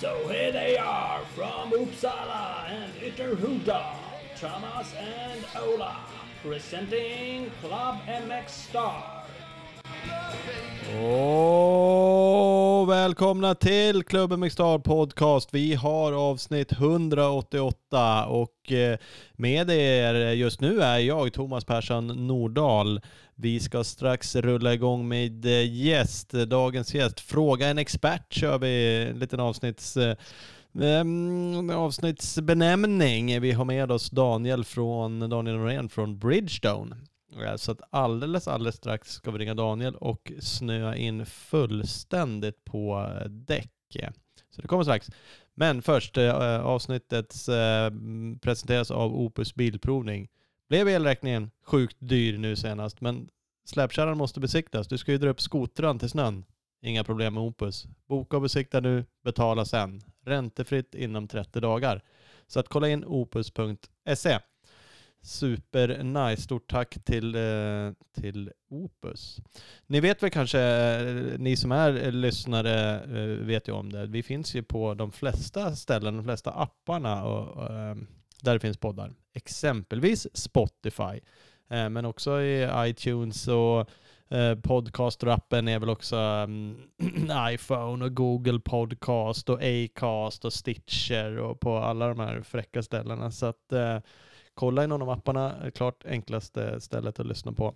So here they are from Uppsala and Ytterhuda, Thomas and Ola, presenting Club MX Star. Och välkomna till Klubben Mixstar Podcast. Vi har avsnitt 188 och eh, med er just nu är jag Thomas Persson Nordahl. Vi ska strax rulla igång med eh, gäst, dagens gäst. Fråga en expert kör vi en liten avsnitts eh, avsnittsbenämning. Vi har med oss Daniel från Daniel Norén från Bridgestone. Så att alldeles, alldeles strax ska vi ringa Daniel och snöa in fullständigt på eh, däck. Så det kommer strax. Men först, eh, avsnittet eh, presenteras av Opus Bilprovning. Blev elräkningen sjukt dyr nu senast, men släpkärran måste besiktas. Du ska ju dra upp skotran till snön. Inga problem med Opus. Boka och besikta nu, betala sen. Räntefritt inom 30 dagar. Så att kolla in opus.se. Super nice. Stort tack till, eh, till Opus. Ni vet väl kanske, eh, ni som är eh, lyssnare vet ju om det. Vi finns ju på de flesta ställen, de flesta apparna och, där det finns poddar. Exempelvis Spotify, men också i iTunes och Podcast-rappen är väl också um, iPhone och Google Podcast och Acast och Stitcher och på alla de här fräcka ställena. Så att uh, kolla i någon av apparna, klart enklaste stället att lyssna på.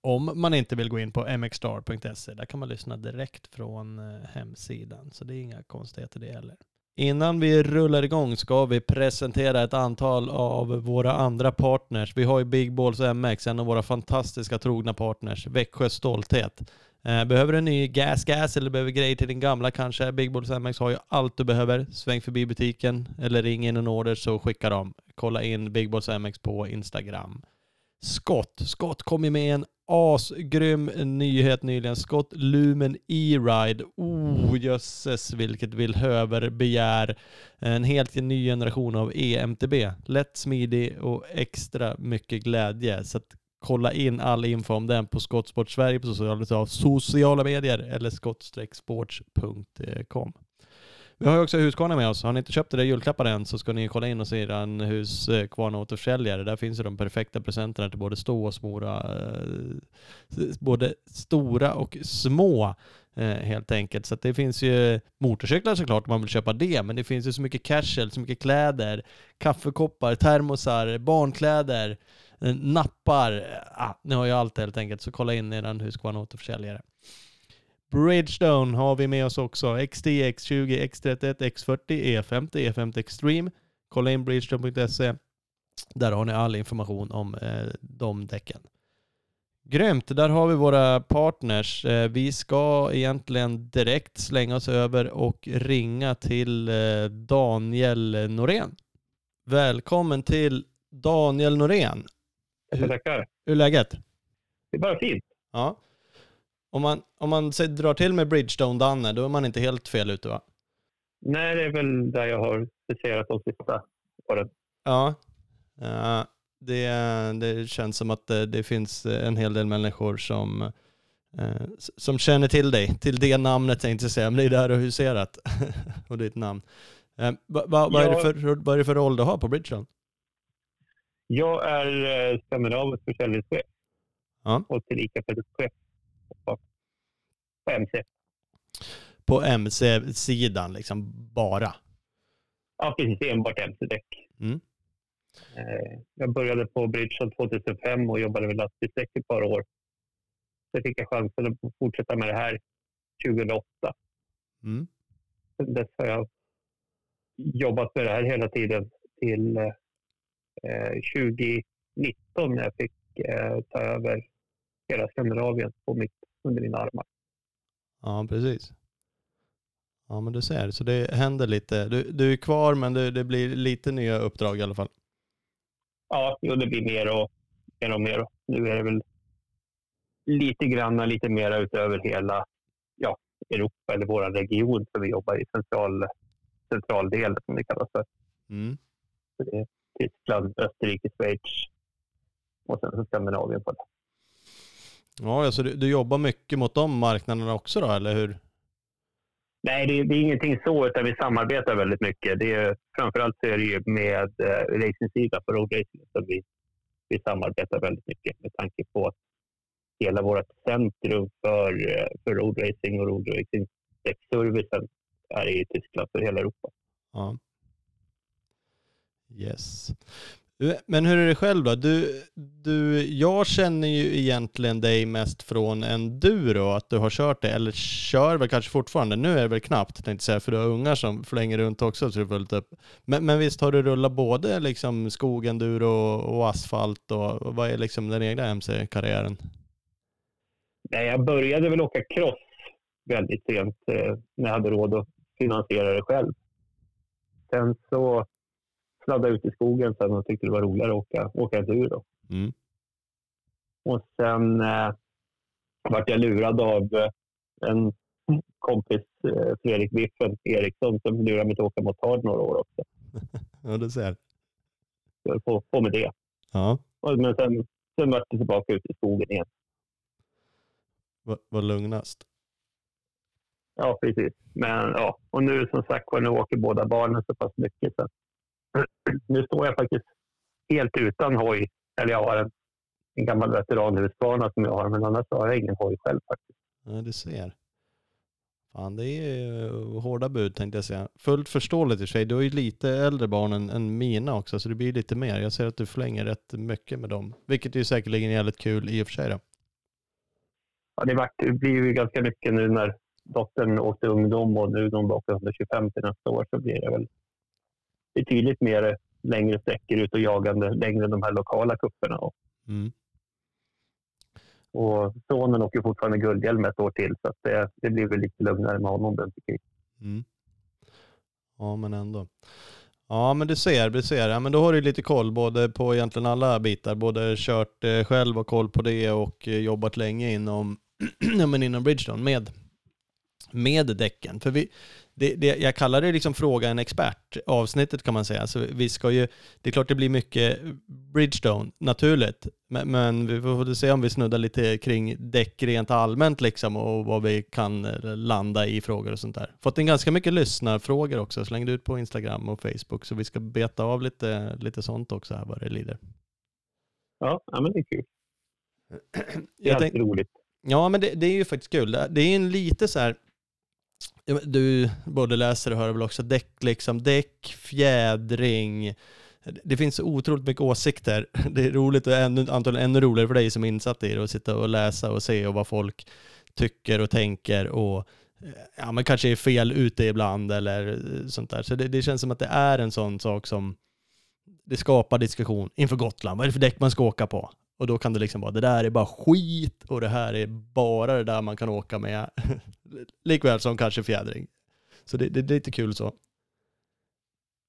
Om man inte vill gå in på mxstar.se, där kan man lyssna direkt från eh, hemsidan, så det är inga konstigheter det heller. Innan vi rullar igång ska vi presentera ett antal av våra andra partners. Vi har ju Big Balls MX, en av våra fantastiska trogna partners, Växjö Stolthet. Eh, behöver du en ny gas gas eller behöver grejer till din gamla kanske? Big Balls MX har ju allt du behöver. Sväng förbi butiken eller ring in en order så skickar de. Kolla in Big Balls MX på Instagram. Scott. Scott kom ju med en asgrym nyhet nyligen. Scott Lumen E-Ride. Oh jösses vilket villhöver begär. En helt ny generation av EMTB. Lätt, smidig och extra mycket glädje. Så att kolla in all info om den på Skottsport Sverige på sociala, sociala medier eller skott-sports.com. Vi har ju också Husqvarna med oss. Har ni inte köpt det där julklappar än så ska ni kolla in och se er Husqvarna eh, återförsäljare. Där finns ju de perfekta presenterna till både stå och smora, eh, både stora och små eh, helt enkelt. Så det finns ju motorcyklar såklart om man vill köpa det, men det finns ju så mycket casual, så mycket kläder, kaffekoppar, termosar, barnkläder, eh, Eh, nappar. Eh, ah, ni har ju allt helt enkelt, så kolla in er Husqvarna återförsäljare. Bridgestone har vi med oss också. XT, X20, X31, X40, E50, E50 Extreme. Kolla in bridgestone.se. Där har ni all information om eh, de däcken. Grymt, där har vi våra partners. Eh, vi ska egentligen direkt slänga oss över och ringa till eh, Daniel Norén. Välkommen till Daniel Norén. Hur, tackar. Hur är läget? Det är bara fint. Ja. Om man, om man säger, drar till med Bridgestone-Danne, då är man inte helt fel ute va? Nej, det är väl där jag har specialiserat de sista åren. Ja, uh, det, det känns som att det, det, finns en hel del människor som, uh, som känner till dig, till det namnet tänkte jag säga, men det är där du har huserat och ditt namn. Uh, va, va, vad, är det för, vad är det för roll du har på Bridgestone? Jag är eh, skandinavisk försäljningschef ja. och tillika produktchef på MC. På MC-sidan liksom bara? Ja, precis. Enbart MC-däck. Mm. Eh, jag började på Bridgestone 2005 och jobbade med lastbilsdäck ett par år. Sen fick jag chansen att fortsätta med det här 2008. Mm. Sen dess har jag jobbat med det här hela tiden till eh, 2019 när jag fick eh, ta över hela Skandinavien på mitt, under mina armar. Ja, precis. Ja, men du ser, så det händer lite. Du, du är kvar, men det, det blir lite nya uppdrag i alla fall. Ja, jo, det blir mer och mer. Och mer. Nu är det väl lite grann, lite mera utöver hela ja, Europa eller vår region, för vi jobbar i central, centraldelen som det kallas för. Mm. Så det Tyskland, Österrike, Schweiz och sen så Skandinavien på det. Ja, alltså du, du jobbar mycket mot de marknaderna också då, eller hur? Nej, det är, det är, ingenting så, utan vi samarbetar väldigt mycket. Det är, framförallt så är det ju med eh, racingsidan på roadracing som vi, vi samarbetar väldigt mycket med tanke på att hela vårt centrum för, eh, för roadracing och roadracing-servicen är i Tyskland för hela Europa. Ja. Yes. Eh, men hur är det själv då? Du, du, jag känner ju egentligen dig mest från enduro, att du har kört det, eller kör väl kanske fortfarande. Nu är det väl knappt, tänkte jag säga, för du har ungar som flänger runt också, så du fullt upp. Men, men visst har du rullat både liksom skogenduro och, och asfalt, och vad är liksom den egna MC-karriären? Nej, jag började väl åka cross väldigt sent, eh, när jag hade råd att finansiera det själv. Sen så sladdade ut i skogen sen och tyckte det var roligare att åka, åka enduro. Mm. Och sen eh, vart jag lurad av eh, en kompis, eh, Fredrik Biffen Eriksson, som lurade mig att åka motard några år också. ja, du ser. Så på, på med det. Ja. Men sen, sen vart det tillbaka ut i skogen igen. Vad var lugnast? Ja, precis. Men ja, och nu som sagt nu åker båda barnen så pass mycket så nu står jag faktiskt helt utan hoj. Eller jag har en, en gammal veteranhusbana som jag har, men annars har jag ingen hoj själv faktiskt. Ja, du ser. Fan, det är hårda bud tänkte jag säga. Fullt förståeligt i sig. Du har ju lite äldre barn än, än mina också, så det blir lite mer. Jag ser att du förlänger rätt mycket med dem, vilket är säkerligen jävligt kul i och för sig. Då. Ja, det, vart, det blir ju ganska mycket nu när dottern åkte ungdom och nu när hon åker 125 till nästa år så blir det väl betydligt mer längre sträckor ut och jagande längre än de här lokala kupperna. Mm. Och sonen åker fortfarande guldhjälm ett år till så det, det blir väl lite lugnare med honom den tycker mm. Ja men ändå. Ja men du ser, du ser. Ja, men då har du lite koll både på egentligen alla bitar. Både kört eh, själv och koll på det och eh, jobbat länge inom, men inom Bridgestone med, med däcken. För vi, det, det, jag kallar det liksom fråga en expert avsnittet kan man säga. Så vi ska ju, det är klart det blir mycket Bridgestone, naturligt. Men, men vi får se om vi snuddar lite kring däck rent allmänt liksom och vad vi kan landa i frågor och sånt där. Fått in ganska mycket lyssnarfrågor också, slängde ut på Instagram och Facebook. Så vi ska beta av lite, lite sånt också här vad det lider. Ja, men det är kul. Det är alltid roligt. Ja, men det, det, är ju faktiskt kul. Det är en lite så här, du både läser och hör väl också däck, liksom, däck, fjädring. Det finns så otroligt mycket åsikter. Det är roligt och ännu, antagligen ännu roligare för dig som är insatt i det att sitta och läsa och se och vad folk tycker och tänker och eh, ja, men kanske är fel ute ibland eller eh, sånt där. Så det, det känns som att det är en sån sak som det skapar diskussion inför Gotland. Vad är det för däck man ska åka på? Och då kan det liksom vara, det där är bara skit och det här är bara det där man kan åka med. Likväl som kanske fjädring. Så det, det, det, är lite kul så.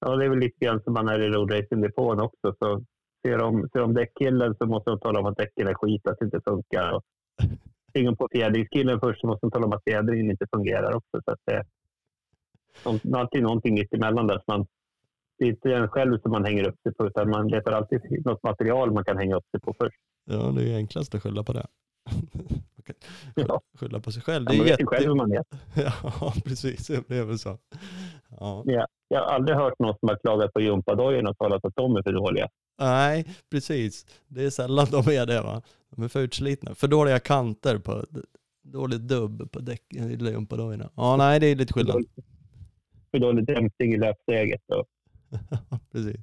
Ja, det är väl lite grann som man är i roadracing-depån också. Så ser de, ser de däckkillen så måste de tala om att däcken är skit, att det inte funkar. Och ser de på fjädringskillen först så måste de tala om att fjädringen inte fungerar också. Så att det är alltid någonting mitt emellan där. Så man, det är inte en själv som man hänger upp sig på, utan man letar alltid något material man kan hänga upp sig på först. Ja, det är enklast att skylla på det. ja. Skylla på sig själv. Det är ja, man vet jätte... själv hur man är. ja, precis. Det är väl så. Ja. ja. Jag har aldrig hört någon som har klagat på gympadojorna och talat att de är för dåliga. Nej, precis. Det är sällan de är det va. De är för utslitna. För dåliga kanter på, dålig dubb på däcken i gympadojorna. Ja, nej det är lite skillnad. För dålig dämpning i löpsteget. precis.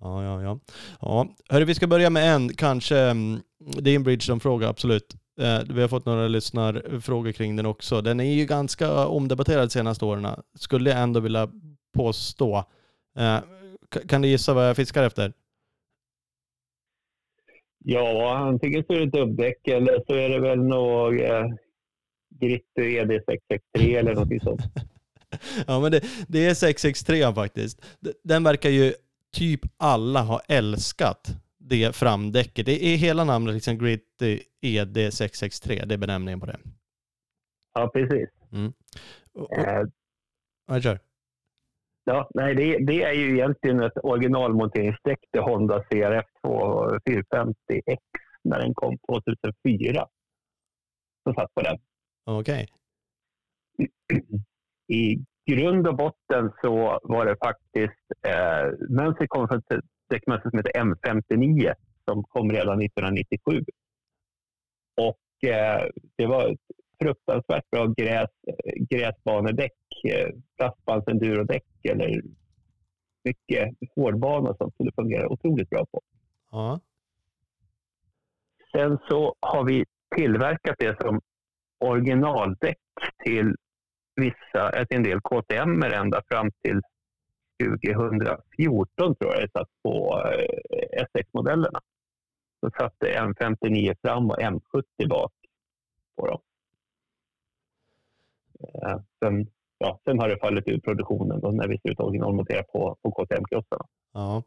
Ja, ja, ja. ja. Hörru, vi ska börja med en, kanske, mm, det är en Bridgestone-fråga, absolut. Eh, vi har fått några lyssnarfrågor kring den också. Den är ju ganska omdebatterad de senaste åren, skulle jag ändå vilja påstå. Eh, kan du gissa vad jag fiskar efter? Ja, antingen så är det dubbdäck eller så är det väl något eh, Gritty ED663 eller något sånt. ja, men det, det är 663 faktiskt. Den verkar ju typ alla ha älskat det framdäcket. Det är hela namnet liksom Gritty ED663, det är benämningen på det. Ja, precis. Mm. Och, och, ja, kör. Ja, nej, det, det, är ju egentligen ett originalmonteringsdäck till Honda CRF 450X när den kom 2004. Som satt på den. Okej. Okay. i grund och botten så var det faktiskt eh, mönstret kom från ett däckmönster som heter M59 som kom redan 1997. Och eh, det var ett fruktansvärt bra gräs, gräsbanedäck, eh, plastbands-endurodäck eller mycket hårdbana som skulle fungera otroligt bra på. Ja. Sen så har vi tillverkat det som originaldäck till vissa, till en del KTM ända fram till 2014 tror jag det satt på eh, SX-modellerna. Så satte M59 fram och M70 bak på dem. Eh, sen, ja, sen har det fallit ur produktionen då när vi slutade originalmontera på, på KTM-krossarna. Ja.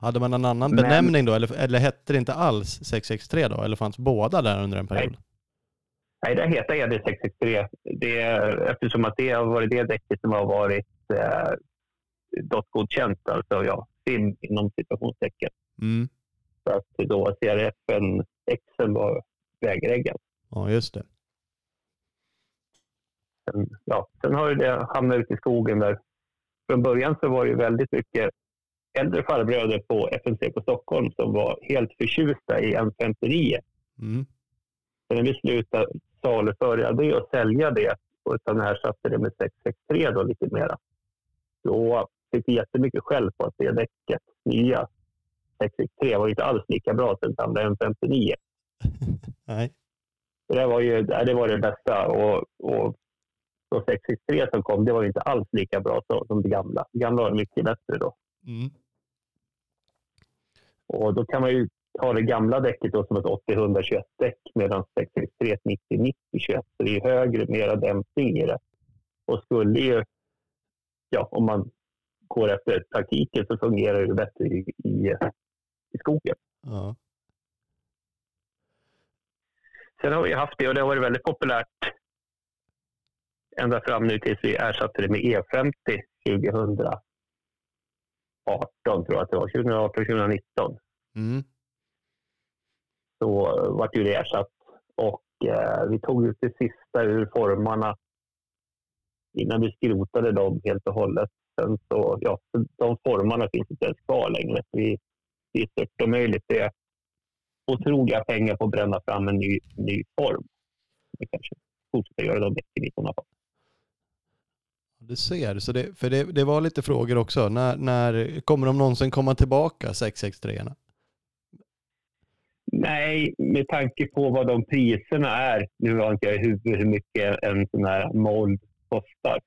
Hade man en annan Men, benämning då, eller, eller hette det inte alls 663 då? Eller fanns båda där under en period? Nej, nej det heter ED 663. Det, eftersom att det har varit det däcket som har varit eh, DOT-godkänt, alltså ja, SIM inom situationstecken. Mm. Så att då CRFen, Excel var vägreggen. Ja, just det. Sen, ja, sen har det hamnat ute i skogen där. Från början så var det väldigt mycket äldre farbröder på FNC på Stockholm som var helt förtjusta i M59. Mm. Så när vi slutade saluföra det och sälja det och utan ersatte det med 663 då lite mera. Då fick vi jättemycket skäll på att det däcket, nya 663, var inte alls lika bra som gamla M59. Nej. Det var ju det, var det bästa och, och så 663 som kom, det var inte alls lika bra som det gamla. Det gamla var mycket bättre då. Mm. Och då kan man ju ta det gamla däcket då som ett 80-121 däck medan 663 ett 90-90-21. Så det är högre, mera dämpning i det. Och skulle ju, ja, om man går efter taktiken så fungerar det bättre i, i, i skogen. Ja. Sen har vi haft det och det har varit väldigt populärt ända fram nu tills vi ersatte det med E50 2000 2018 tror jag att det var, 2018, 2019. Mm. Så vart ju det ersatt och eh, vi tog ut det sista ur formarna innan vi skrotade dem helt och hållet. Sen så, ja, de formarna finns inte ens kvar längre. Vi, det är stört omöjligt. Det är otroliga pengar på att bränna fram en ny, ny form. Vi kanske fortsätter göra de däcken i sådana fall. Du ser, så det, för det, det var lite frågor också. När, när kommer de någonsin komma tillbaka, 663 Nej, med tanke på vad de priserna är. Nu har inte jag i huvudet hur mycket en sån här mold kostar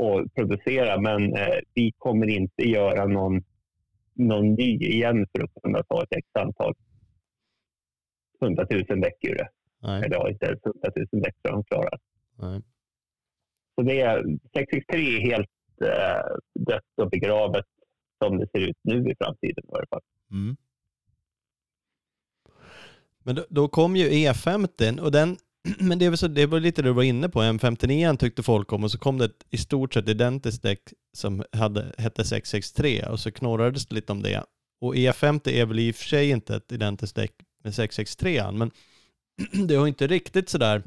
att producera, men eh, vi kommer inte göra någon, någon ny igen för att kunna ta ett x antal hundratusen däck ur det. Nej. Eller ja, inte ens hundratusen däck har de klarat. Nej. Så det är, 663 är helt eh, dött och begravet som det ser ut nu i framtiden i varje fall. Mm. Men då, då, kom ju E50 och den, men det var, så, det var lite det du var inne på, M59 tyckte folk om och så kom det ett i stort sett identiskt däck som hade, hette 663 och så knorrades det lite om det. Och E50 är väl i och för sig inte ett identiskt däck med 663 men det har inte riktigt sådär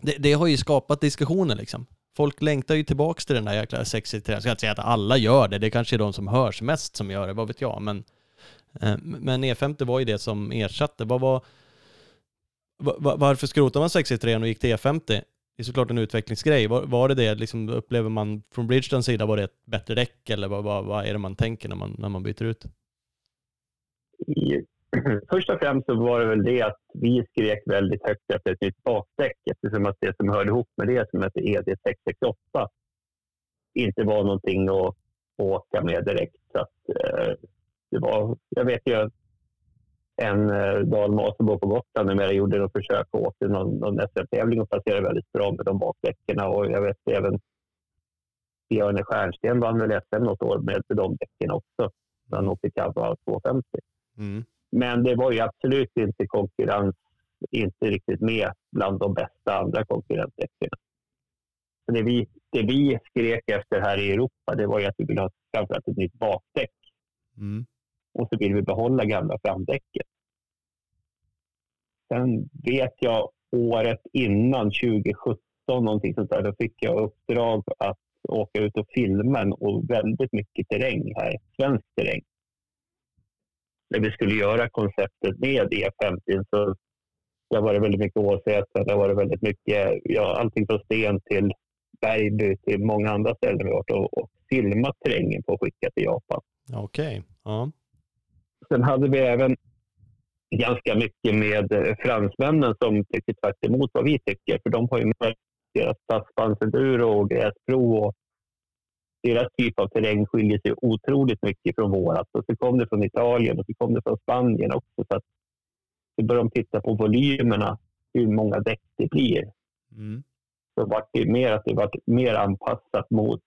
det, det, har ju skapat diskussioner liksom. Folk längtar ju tillbaka till den där jäkla 63. Jag ska inte säga att alla gör det, det kanske är de som hörs mest som gör det, vad vet jag. Men, Eh, men E50 var ju det som ersatte. Vad var, var, varför skrotade man 63 och gick till E50? Det är såklart en utvecklingsgrej. Var, var det det, liksom, upplever man från Bridgestones sida, var det ett bättre däck eller vad, vad, vad är det man tänker när man, när man byter ut? först och främst så var det väl det att vi skrek väldigt högt efter ett nytt bakdäck eftersom att det som hörde ihop med det som hette ED668 inte var någonting att åka med direkt. Så att, eh, det var, jag vet ju en eh, Dalmas som bor på Gotland numera gjorde något försök och åkte någon, någon SM-tävling och passerade väldigt bra med de bakdäcken. Och jag vet även Björne Stjernsten vann väl SM något år med de däcken också. Han åkte Cabba 250. Mm. Men det var ju absolut inte konkurrens, inte riktigt med bland de bästa andra konkurrentdäcken. det, vi, det vi skrek efter här i Europa, det var ju att vi ville ha framförallt ett nytt bakdäck. Mm. Och så vill vi behålla gamla framdäcket. Sen vet jag året innan, 2017, någonting sånt där, då fick jag uppdrag att åka ut och filma och väldigt mycket terräng här, svensk terräng. När vi skulle göra konceptet med E50 så det har varit väldigt mycket Åsätra, det har varit väldigt mycket, ja, allting från Sten till Bergby till många andra ställen vi har varit och, och filmat terrängen på och skickat till Japan. Okej, okay. ja. Sen hade vi även ganska mycket med eh, fransmännen som tycker tvärt emot vad vi tycker. För de har ju med deras stadsbandsenduro och gräspro och deras typ av terräng skiljer sig otroligt mycket från vårat. Och så kom det från Italien och så kom det från Spanien också. Så att så började de titta på volymerna, hur många däck det blir. Mm. Så var det mer att det var mer anpassat mot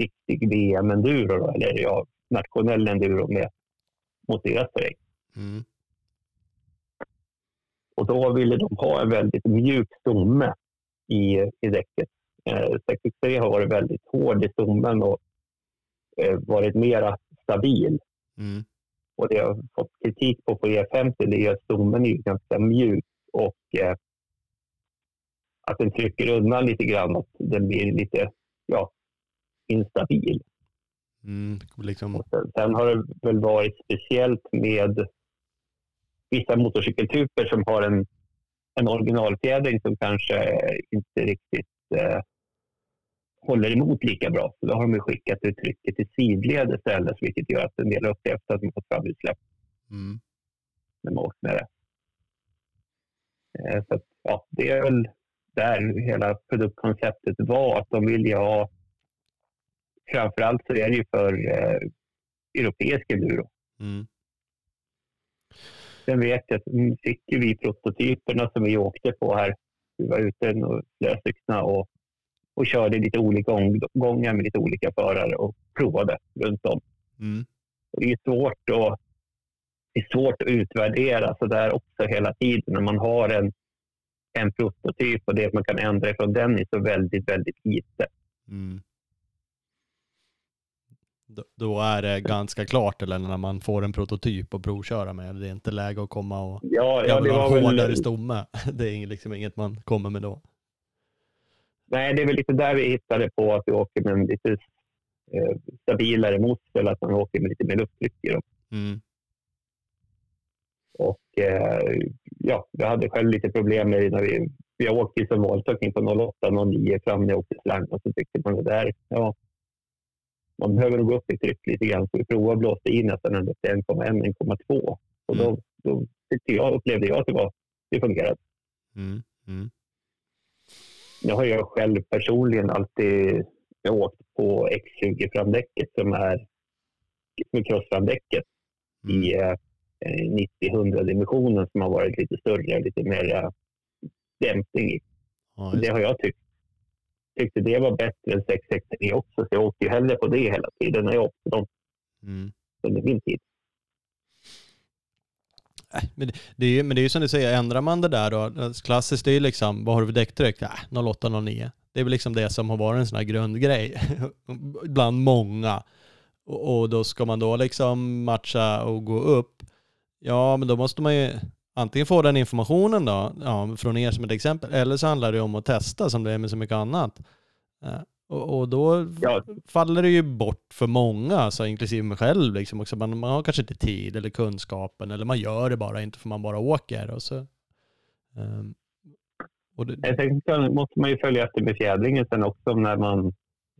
riktig VM-enduro, eller ja, nationell enduro med, mot terräng. Mm. Och då ville de ha en väldigt mjuk stomme i, i däcket. Eh, 63 har varit väldigt hård i stommen och eh, varit mera stabil. Mm. Och det jag har fått kritik på på E50 det är att stommen är ganska mjuk och eh, att den trycker undan lite grann. Att den blir lite ja, instabil. Mm, liksom. sen, sen, har det väl varit speciellt med vissa motorcykeltyper som har en, en originalfjädring som kanske inte riktigt eh, håller emot lika bra. Så då har de skickat ut trycket till sidled istället, vilket gör att en del upplevt att de fått fram utsläpp mm. när man åkt med det. Eh, så att, ja, det är väl där hela produktkonceptet var, att de vill ju ha framförallt så är det ju för eh, europeisk enduro. Mm. Sen vet jag att fick vi prototyperna som vi åkte på här. Vi var ute flera stycken och, och körde lite olika omgångar med lite olika förare och provade runt om. Mm. Och det är svårt att det är svårt att utvärdera så där också hela tiden när man har en, en prototyp och det man kan ändra ifrån den är så väldigt, väldigt lite. Mm då är det ganska klart eller när man får en prototyp att provköra med. Det är inte läge att komma och ja, ja, det var hårdare väl... stomme. Det är liksom inget man kommer med då. Nej, det är väl lite där vi hittade på att vi åker med en lite eh, stabilare motor, att man åker med lite mer lufttryck i dem. Mm. Och eh, ja, jag hade själv lite problem med det när vi, vi åkte som målsökning på 08-09 fram när jag åkte slang och så tyckte man det där, ja, man behöver gå upp i tryck lite grann. Så vi provade att blåsa in nästan ända till 1,1, 1,2. Och då, mm. då tyckte jag, upplevde jag att det, var, det fungerade. Mm. Mm. Jag har jag själv personligen alltid jag åkt på X20-framdäcket som är, är crossframdäcket mm. i eh, 90-100 dimensionen som har varit lite större, lite mer eh, dämpning i. Ja, det har jag tyckt tyckte det var bättre än 663 också, så jag åkte ju hellre på det hela tiden när jag åkte dem mm. under min tid. Men det, är ju, men det är ju som du säger, ändrar man det där då, klassiskt det är ju liksom, vad har du för däcktryck? Äh, 08, 09. Det är väl liksom det som har varit en sån här grundgrej bland många. Och, och, då ska man då liksom matcha och gå upp. Ja, men då måste man ju antingen få den informationen då, ja, från er som ett exempel, eller så handlar det om att testa som det är med så mycket annat. Eh, och, och då ja. faller det ju bort för många, alltså, inklusive mig själv. Liksom också. Man, man har kanske inte tid eller kunskapen, eller man gör det bara inte för man bara åker. Och så, um, och det, tänkte, måste man ju följa efter med fjädringen sen också när man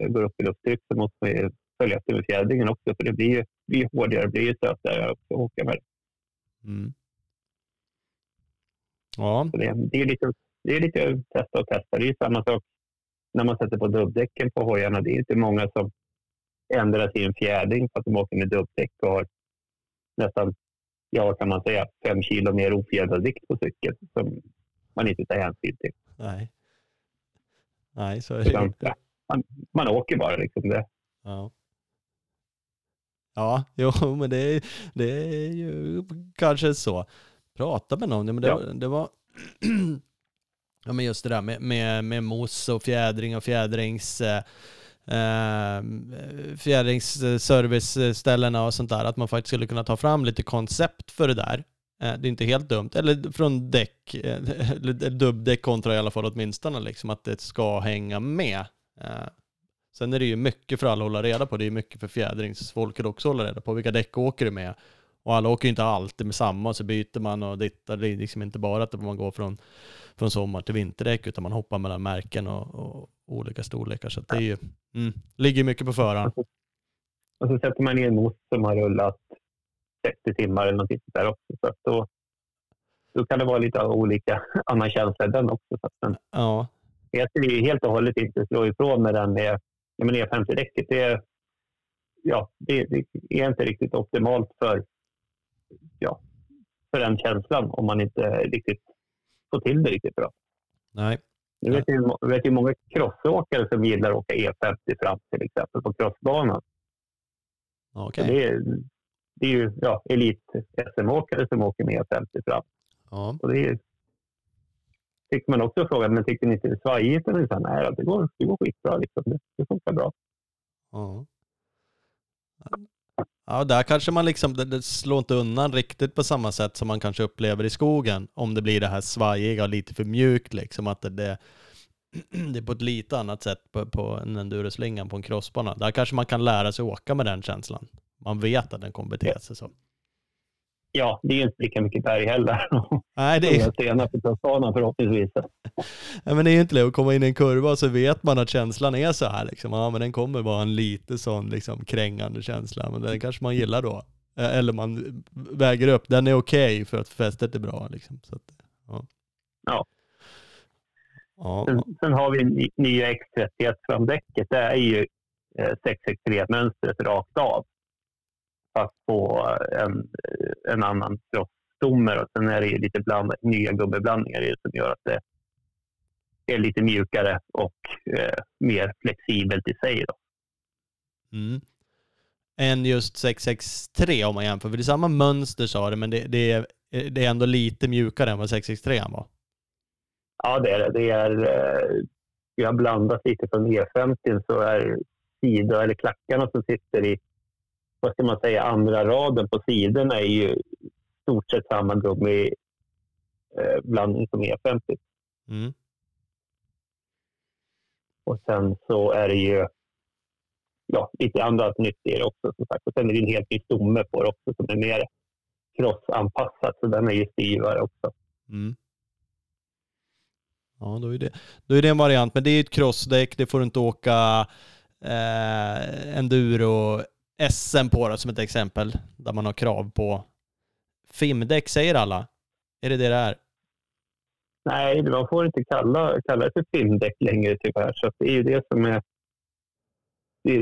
går upp i lufttryck så måste man ju följa efter med fjädringen också för det blir ju blir hårdare, det blir ju sötare att åka med. Mm. Ja. Så det, det, är lite, det är lite testa och testa. Det är samma sak när man sätter på dubbdäcken på hojarna. Det är inte många som ändrar sin fjädring för att de åker med dubbdäck och har nästan, ja kan man säga, fem kilo mer ofjädrad vikt på cykeln som man inte tar hänsyn till. Nej, Nej så är det Utan, inte. Man, man åker bara liksom det. Ja. Ja, jo, men det det är ju kanske så prata med någon. Men det, ja. det var ja, men just det där med, med, med mos och fjädring och fjädrings eh, eh fjädringsserviceställena och sånt där, att man faktiskt skulle kunna ta fram lite koncept för det där. Eh, det är inte helt dumt. Eller från däck, eh, dubbdäck kontra i alla fall åtminstone, liksom att det ska hänga med. Eh, sen är det ju mycket för alla att hålla reda på. Det är mycket för fjädringsfolket också att hålla reda på. Vilka däck åker du med? Och alla åker ju inte alltid med samma så byter man och dittar. Det är liksom inte bara att man går från, från sommar till vinterdäck utan man hoppar mellan märken och, och olika storlekar. Så det är ju, mm, ligger mycket på förhand. Och så sätter man i en most som har rullat 60 timmar eller någonting där också. Så att då, då kan det vara lite olika annan känsla den också. Så att den, ja. Jag skulle helt och hållet inte slå ifrån med den med E50-däcket. Det, ja, det, det, är inte riktigt optimalt för, ja, för den känslan om man inte riktigt får till det riktigt bra. Nej. Jag vet ju, vet ju många crossåkare som gillar att åka E50 fram till exempel på crossbanan. Okay. Det, är, det är ju ja, elit-SM-åkare som åker med E50 fram. Ja. Och det är, fick man också frågan, men tycker ni inte det är svajigt? Och så, Nej, det går, det går skitbra. Liksom. Det, det funkar bra. Ja. Ja, där kanske man liksom, det, det slår inte undan riktigt på samma sätt som man kanske upplever i skogen. Om det blir det här svajiga och lite för mjukt liksom. Att det, det, det är på ett lite annat sätt på, på en enduroslingan på en crossbana. Där kanske man kan lära sig åka med den känslan. Man vet att den kommer bete sig så. Ja, det är inte lika mycket berg heller. Nej, det är... Stenar på crossbanan förhoppningsvis. Nej, men det är inte det att komma in i en kurva så vet man att känslan är så här. Liksom. Ja, men den kommer vara en lite sån liksom, krängande känsla. Men den kanske man gillar då. Eh, eller man väger upp. Den är okej okay för att fästet är bra. Liksom. Så att, ja. ja. ja. Sen, sen, har vi nya X31 framdäcket. Det är ju 663-mönstret eh, rakt av. Fast på en, en annan. Och sen är det lite bland, nya gummiblandningar i det som gör att det är lite mjukare och eh, mer flexibelt i sig. Då. Mm. Än just 663 om man jämför. För det är samma mönster sa du, men det, det, är, det är ändå lite mjukare än vad 663 var. Ja, det är det. det är, eh, vi har blandat lite från E50 så är sidor, eller klackarna som sitter i vad ska man säga, andra raden på sidorna är ju stort sett samma gummi eh, blandning som E50. Mm. Och sen så är det ju ja, lite annat nytt i det också. Som sagt. Och sen är det en helt ny stomme på det också som är mer crossanpassat. Så den är ju styvare också. Mm. Ja, då är, det, då är det en variant. Men det är ett crossdäck. Det får du inte åka eh, enduro SM på det som ett exempel. Där man har krav på FIM-däck, säger alla. Är det det det är? Nej, man får inte kalla, kalla det för filmdäck längre tyvärr. Så det är ju det som är...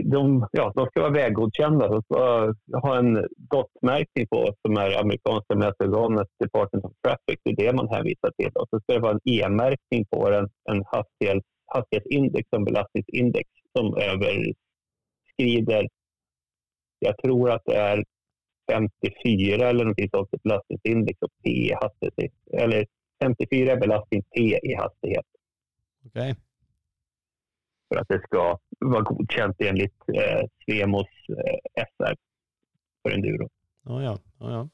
De, ja, de ska vara väggodkända. De ska ha en DOT-märkning på som är amerikanska mätorganet Department of Traffic. Det är det man hänvisar till. Och så ska det vara en E-märkning på den, en hastighets, hastighetsindex, en belastningsindex som överskrider, jag tror att det är 54 eller något sånt, belastningsindex och P hastighet, eller 54 belastning T i hastighet. Okej. Okay. För att det ska vara godkänt enligt eh, Svemos eh, SR för enduro. Ja, ja. ja.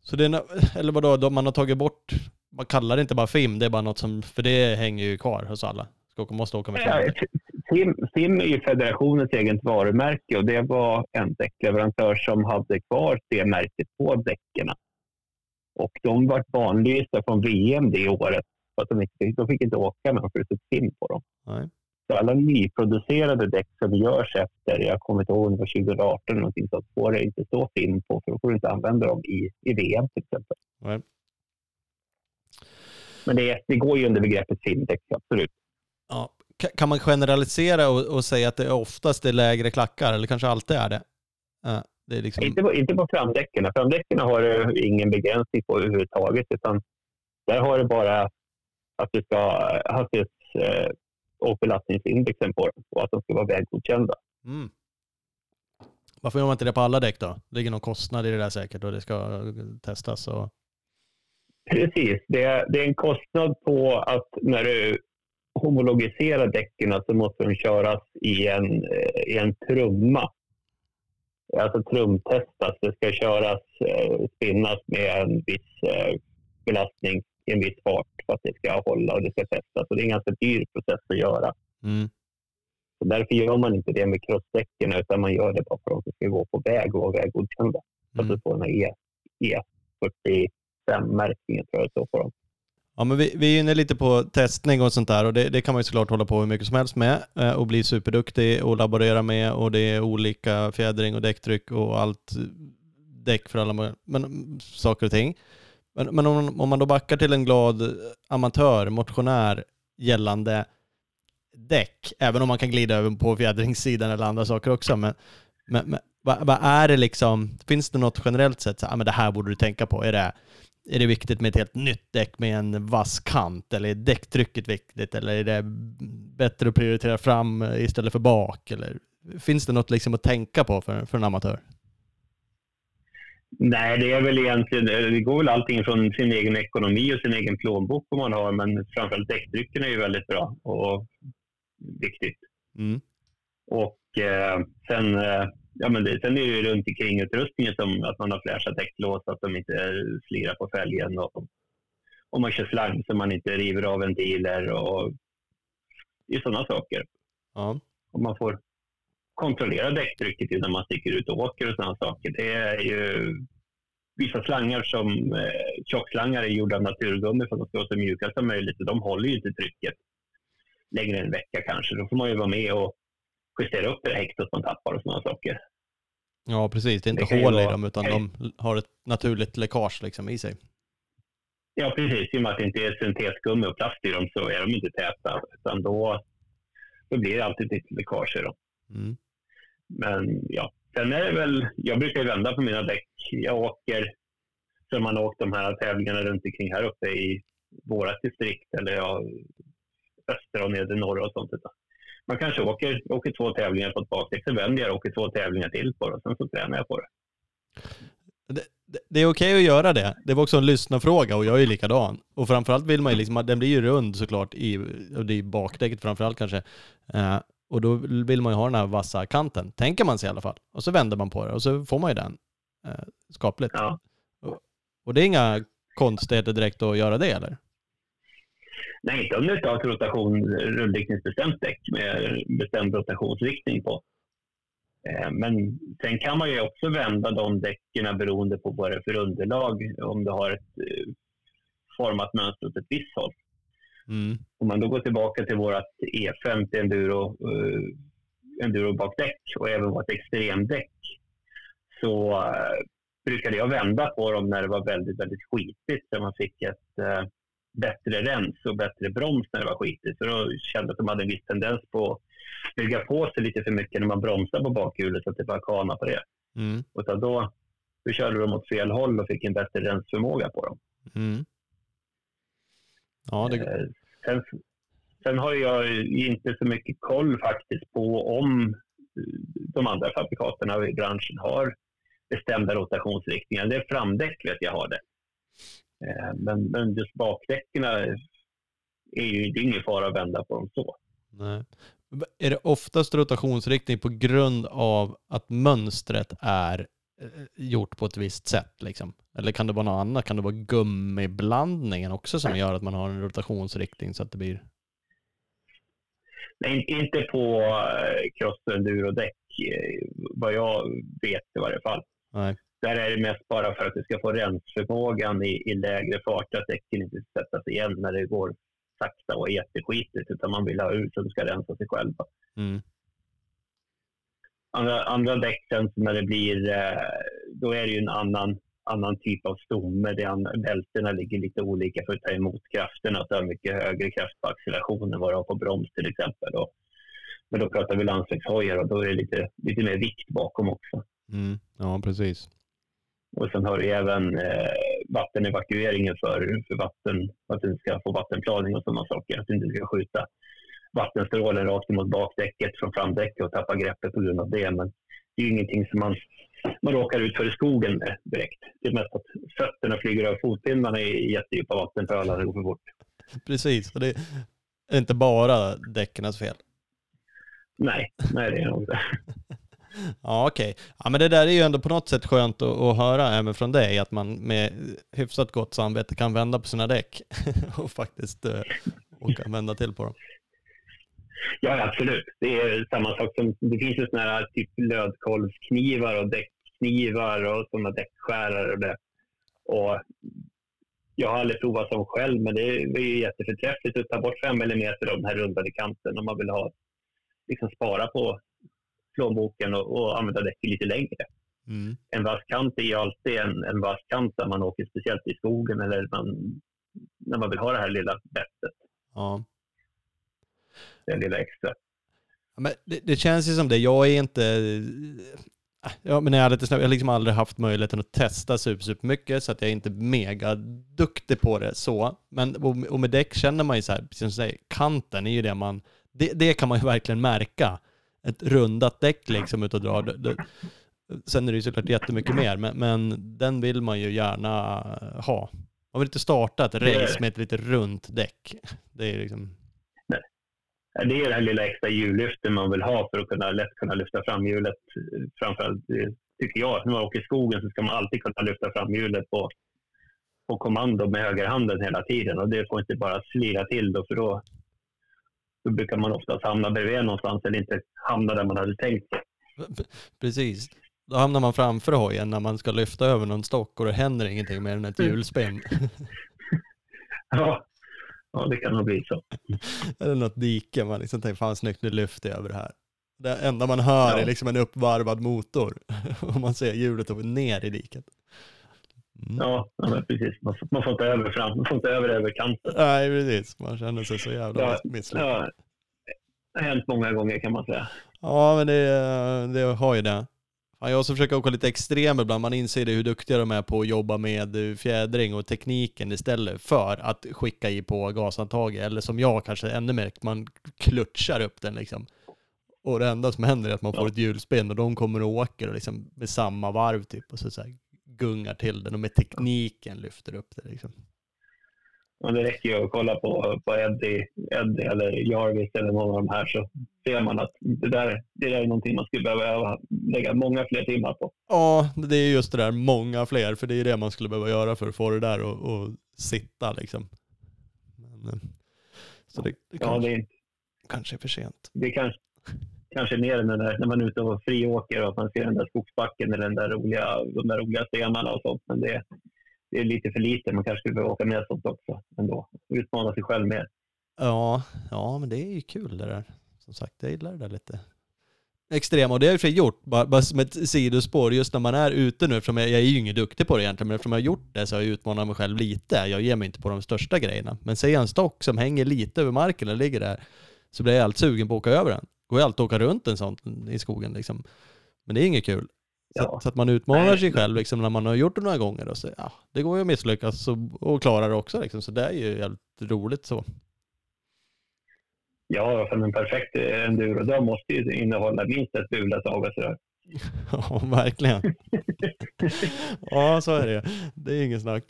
Så det är, eller vadå, man har tagit bort, man kallar det inte bara FIM, det är bara något som, för det hänger ju kvar hos alla. Ska, måste åka med ja, FIM, FIM är ju federationens eget varumärke och det var en däckleverantör som hade kvar det märket på däcken. Och de var banlysta från VM det året. För att de, inte, de fick inte åka med dem för att det film på dem. Nej. Så alla nyproducerade däck som görs efter, jag kommer inte ihåg om det var 2018 eller någonting sånt, får det inte stå film på för då får du inte använda dem i, i VM till exempel. Nej. Men det, det går ju under begreppet filmdäck, absolut. Ja. Kan man generalisera och, och, säga att det oftast är lägre klackar, eller kanske alltid är det? Uh. Liksom... Inte, på, inte på framdäcken. Framdäcken har du ingen begränsning på överhuvudtaget. Utan där har du bara att du ska ha hastighets eh, och belastningsindexen på dem och att de ska vara väggodkända. Mm. Varför gör man inte det på alla däck då? Det ligger någon kostnad i det där säkert och det ska testas. Och... Precis. Det är, det är en kostnad på att när du homologiserar däcken så måste de köras i en, eh, i en trumma alltså trumtestas. Det ska köras, eh, spinnas med en viss eh, belastning i en viss fart för att det ska hålla och det ska testas. Och det är en ganska dyr process att göra. Mm. Så därför gör man inte det med crossdäcken utan man gör det bara för att de ska gå på väg och vara väggodkända. Så mm. att du får den här E, E45-märkningen tror jag står på dem. Ja, men vi, vi är inne lite på testning och sånt där och det, det, kan man ju såklart hålla på hur mycket som helst med eh, och bli superduktig och laborera med och det är olika fjädring och däcktryck och allt däck för alla men, saker och ting. Men, men om, om, man då backar till en glad amatör, motionär gällande däck, även om man kan glida över på fjädringssidan eller andra saker också, men, men, men vad, vad, är det liksom, finns det något generellt sett så, ah, men det här borde du tänka på, är det är det viktigt med ett helt nytt däck med en vass kant? Eller är däcktrycket viktigt? Eller är det bättre att prioritera fram istället för bak? Eller finns det något liksom att tänka på för, för en amatör? Nej, det är väl egentligen, det går väl allting från sin egen ekonomi och sin egen plånbok om man har, men framförallt däckdrycken är ju väldigt bra och viktigt. Mm. Och eh, sen eh, ja, men det, sen är det ju runt omkring utrustningen som att man har fräscha däcklås att de inte slirar på fälgen. Och, och man kör slang så man inte river av ventiler och det sådana saker. Ja. Och man får kontrollera däcktrycket innan man sticker ut och åker och sådana saker. Det är ju vissa slangar som eh, tjockslangar är gjorda av naturgummi för att de ska vara så mjuka som möjligt. De håller ju inte trycket längre än en vecka kanske. Då får man ju vara med och justera upp det häktet man tappar och sådana saker. Ja, precis. Det är inte det hål i dem, utan de har ett naturligt läckage liksom i sig. Ja, precis. I och med att det inte är syntetgummi och plast i dem så är de inte täta, utan då, då blir det alltid lite läckage i dem. Mm. Men ja, sen är det väl, jag brukar vända på mina däck. Jag åker, som man åkt de här tävlingarna runt omkring här uppe i våra distrikt, eller ja, östra och nedre norra och sånt. Utan man kanske åker, åker två tävlingar på ett bakdäck, så vänder jag och åker två tävlingar till på det och sen så tränar jag på det. Det, det, det är okej att göra det. Det var också en lyssnarfråga och jag är likadan. Och framförallt vill man ju liksom, den blir ju rund såklart i, och det är bakdäcket framförallt kanske. Uh, och då vill man ju ha den här vassa kanten, tänker man sig i alla fall. Och så vänder man på det och så får man ju den uh, skapligt. Ja. Och, och det är inga konstigheter direkt att göra det eller? Nej, inte om du har ett rotation, rullriktningsbestämt däck med bestämd rotationsriktning på. Eh, men sen kan man ju också vända de däcken beroende på vad det är för underlag. Om du har ett eh, format mönster åt ett visst håll. Mm. Om man då går tillbaka till vårt E50 enduro, uh, enduro bakdäck och även vårt extremdäck så uh, brukade jag vända på dem när det var väldigt, väldigt skitigt. Så man fick ett uh, bättre rens och bättre broms när det var skitigt. Så då kände jag att de hade en viss tendens på att bygga på sig lite för mycket när man bromsar på bakhjulet så att det bara kana på det. Mm. Och då, då körde de åt fel håll och fick en bättre rensförmåga på dem. Mm. Ja, det... Eh, sen, sen har jag inte så mycket koll faktiskt på om de andra fabrikaterna i branschen har bestämda rotationsriktningar. Det är framdäck vet jag har det. Eh, men, men just bakdäcken är ju det är ingen fara att vända på dem så. Nej. Är det oftast rotationsriktning på grund av att mönstret är eh, gjort på ett visst sätt? Liksom? Eller kan det vara något annat? Kan det vara gummiblandningen också som gör att man har en rotationsriktning så att det blir? Nej, inte på eh, cross enduro-däck, vad jag vet i varje fall. Nej. Där är det mest bara för att du ska få rensförmågan i, i lägre fart, att däcken inte sättas igen när det går sakta och jätteskitigt, utan man vill ha ut så de ska rensa sig själva. Mm. Andra, andra däck när det blir, eh, då är det ju en annan, annan typ av stomme. Bältena ligger lite olika för att ta emot krafterna, så har mycket högre kraft på acceleration än vad du har på broms till exempel. Och, men då pratar vi landsvägshojar och då är det lite, lite mer vikt bakom också. Mm. Ja, precis. Och sen har du även eh, vattenevakueringen för, för vatten, att du ska få vattenplaning och sådana saker. Att du inte ska skjuta vattenstrålen rakt mot bakdäcket från framdäcket och tappa greppet på grund av det. Men det är ju ingenting som man, man råkar ut för i skogen med direkt. Det är mest att fötterna flyger över fotpinnarna i jättedjupa vattenpölar det går för fort. Precis, och det är inte bara däckens fel. Nej, nej det är nog inte. Ja, okej. Okay. Ja, men det där är ju ändå på något sätt skönt att, att, höra även från dig, att man med hyfsat gott samvete kan vända på sina däck och faktiskt eh, uh, och kan vända till på dem. Ja, absolut. Det är samma sak som, det finns ju sådana här typ lödkolvsknivar och däckknivar och sådana däckskärare och det. Och jag har aldrig provat som själv, men det är ju jätteförträffligt att ta bort 5 mm av den här rundade kanten om man vill ha, liksom spara på plånboken och, och använda däcket lite längre. Mm. En vass kant är ju alltid en, en vass kant när man åker speciellt i skogen eller man, när man vill ha det här lilla bettet. Ja. Det lilla extra. men det, det, känns ju som det. Jag är inte... Ja, men jag, hade jag har liksom aldrig haft möjligheten att testa super, super mycket så att jag är inte mega duktig på det så. Men och med däck känner man ju så här, precis som du säger, kanten är ju det man... Det, det kan man ju verkligen märka ett rundat däck liksom ut och drar. Det, sen är det ju såklart jättemycket mer, men, men den vill man ju gärna ha. Man vill inte starta ett race med ett lite runt däck. Det är liksom... Det är det här lilla extra hjullyftet man vill ha för att kunna, lätt kunna lyfta fram hjulet. Framförallt tycker jag, när man åker i skogen så ska man alltid kunna lyfta fram hjulet på, på kommando med högerhanden hela tiden. Och det får inte bara slira till då, för då, då brukar man oftast hamna bredvid någonstans eller inte hamna där man hade tänkt sig. Precis. Då hamnar man framför hojen när man ska lyfta över någon stock och det händer ingenting mer än ett hjulspinn. ja. ja, det kan nog bli så. Eller något dike, man liksom tänker fan snyggt nu lyfter jag över det här. Det enda man hör ja. är liksom en uppvarvad motor och man ser hjulet ner i diket. Mm. Ja, ja precis. Man får, man får inte över fram, man får inte över över kanten. Nej, precis. Man känner sig så jävla ja, misslyckad. Ja, det har hänt många gånger kan man säga. Ja, men det, det har ju det. Jag som försöker åka lite extrem ibland, man inser det hur duktiga de är på att jobba med fjädring och tekniken istället för att skicka i på gashandtaget. Eller som jag kanske ännu mer, man klutchar upp den liksom. Och det enda som händer är att man får ett hjulspinn och de kommer och åker och liksom med samma varv typ. Och så, så här, gungar till den och med tekniken lyfter upp det. Liksom. Och det räcker ju att kolla på, på Eddie, Eddie eller Jarvis eller någon av de här så ser man att det där, det där är någonting man skulle behöva lägga många fler timmar på. Ja, det är just det där många fler, för det är det man skulle behöva göra för att få det där att sitta liksom. Men, eh, så det, det, kanske, ja, det kanske är för sent. Det kanske, kanske mer än där, när man är ute och friåker och man ser den där skogsbacken eller den där roliga, de där roliga stenarna och sånt. Men det, det är lite för lite. Man kanske skulle behöva åka med sånt också ändå. Utmana sig själv mer. Ja, ja, men det är ju kul det där. Som sagt, jag gillar det där lite extrema. Och det har jag för gjort, bara, bara som ett sidospår, just när man är ute nu, eftersom jag, jag är ju ingen duktig på det egentligen, men eftersom jag har gjort det så har jag utmanat mig själv lite. Jag ger mig inte på de största grejerna. Men säg en stock som hänger lite över marken eller ligger där, så blir jag allt sugen på att åka över den går ju alltid att åka runt en sån i skogen liksom. Men det är inget kul. Så, ja. så att man utmanar Nej. sig själv liksom, när man har gjort det några gånger och så, ja, det går ju att misslyckas och, och klara det också liksom. Så det är ju jävligt roligt så. Ja, för en perfekt endurodag måste ju innehålla minst ett bulat avgasrör. Ja, verkligen. ja, så är det Det är ingen snack.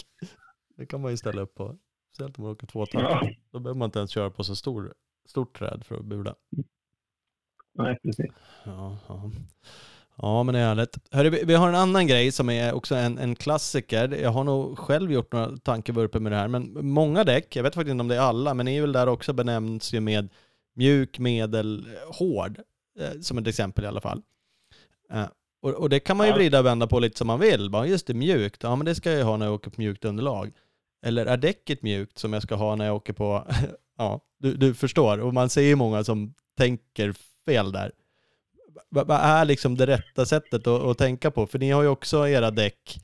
Det kan man ju ställa upp på. Speciellt om man åker två ja. Då behöver man inte ens köra på så stor, stort träd för att bula. Nej, precis. Ja, ja. ja men det är härligt. Hörru, vi, vi har en annan grej som är också en, en klassiker. Jag har nog själv gjort några tankevurpor med det här, men många däck, jag vet faktiskt inte om det är alla, men är väl där också benämns ju med mjuk, medel, hård, eh, som ett exempel i alla fall. Eh, och, och, det kan man ju vrida och vända på lite som man vill. Bara, just det, mjukt, ja men det ska jag ha när jag åker på mjukt underlag. Eller är däcket mjukt som jag ska ha när jag åker på, ja, du, du förstår. Och man ser ju många som tänker fel där. Vad är liksom det rätta sättet att, att, tänka på? För ni har ju också era däck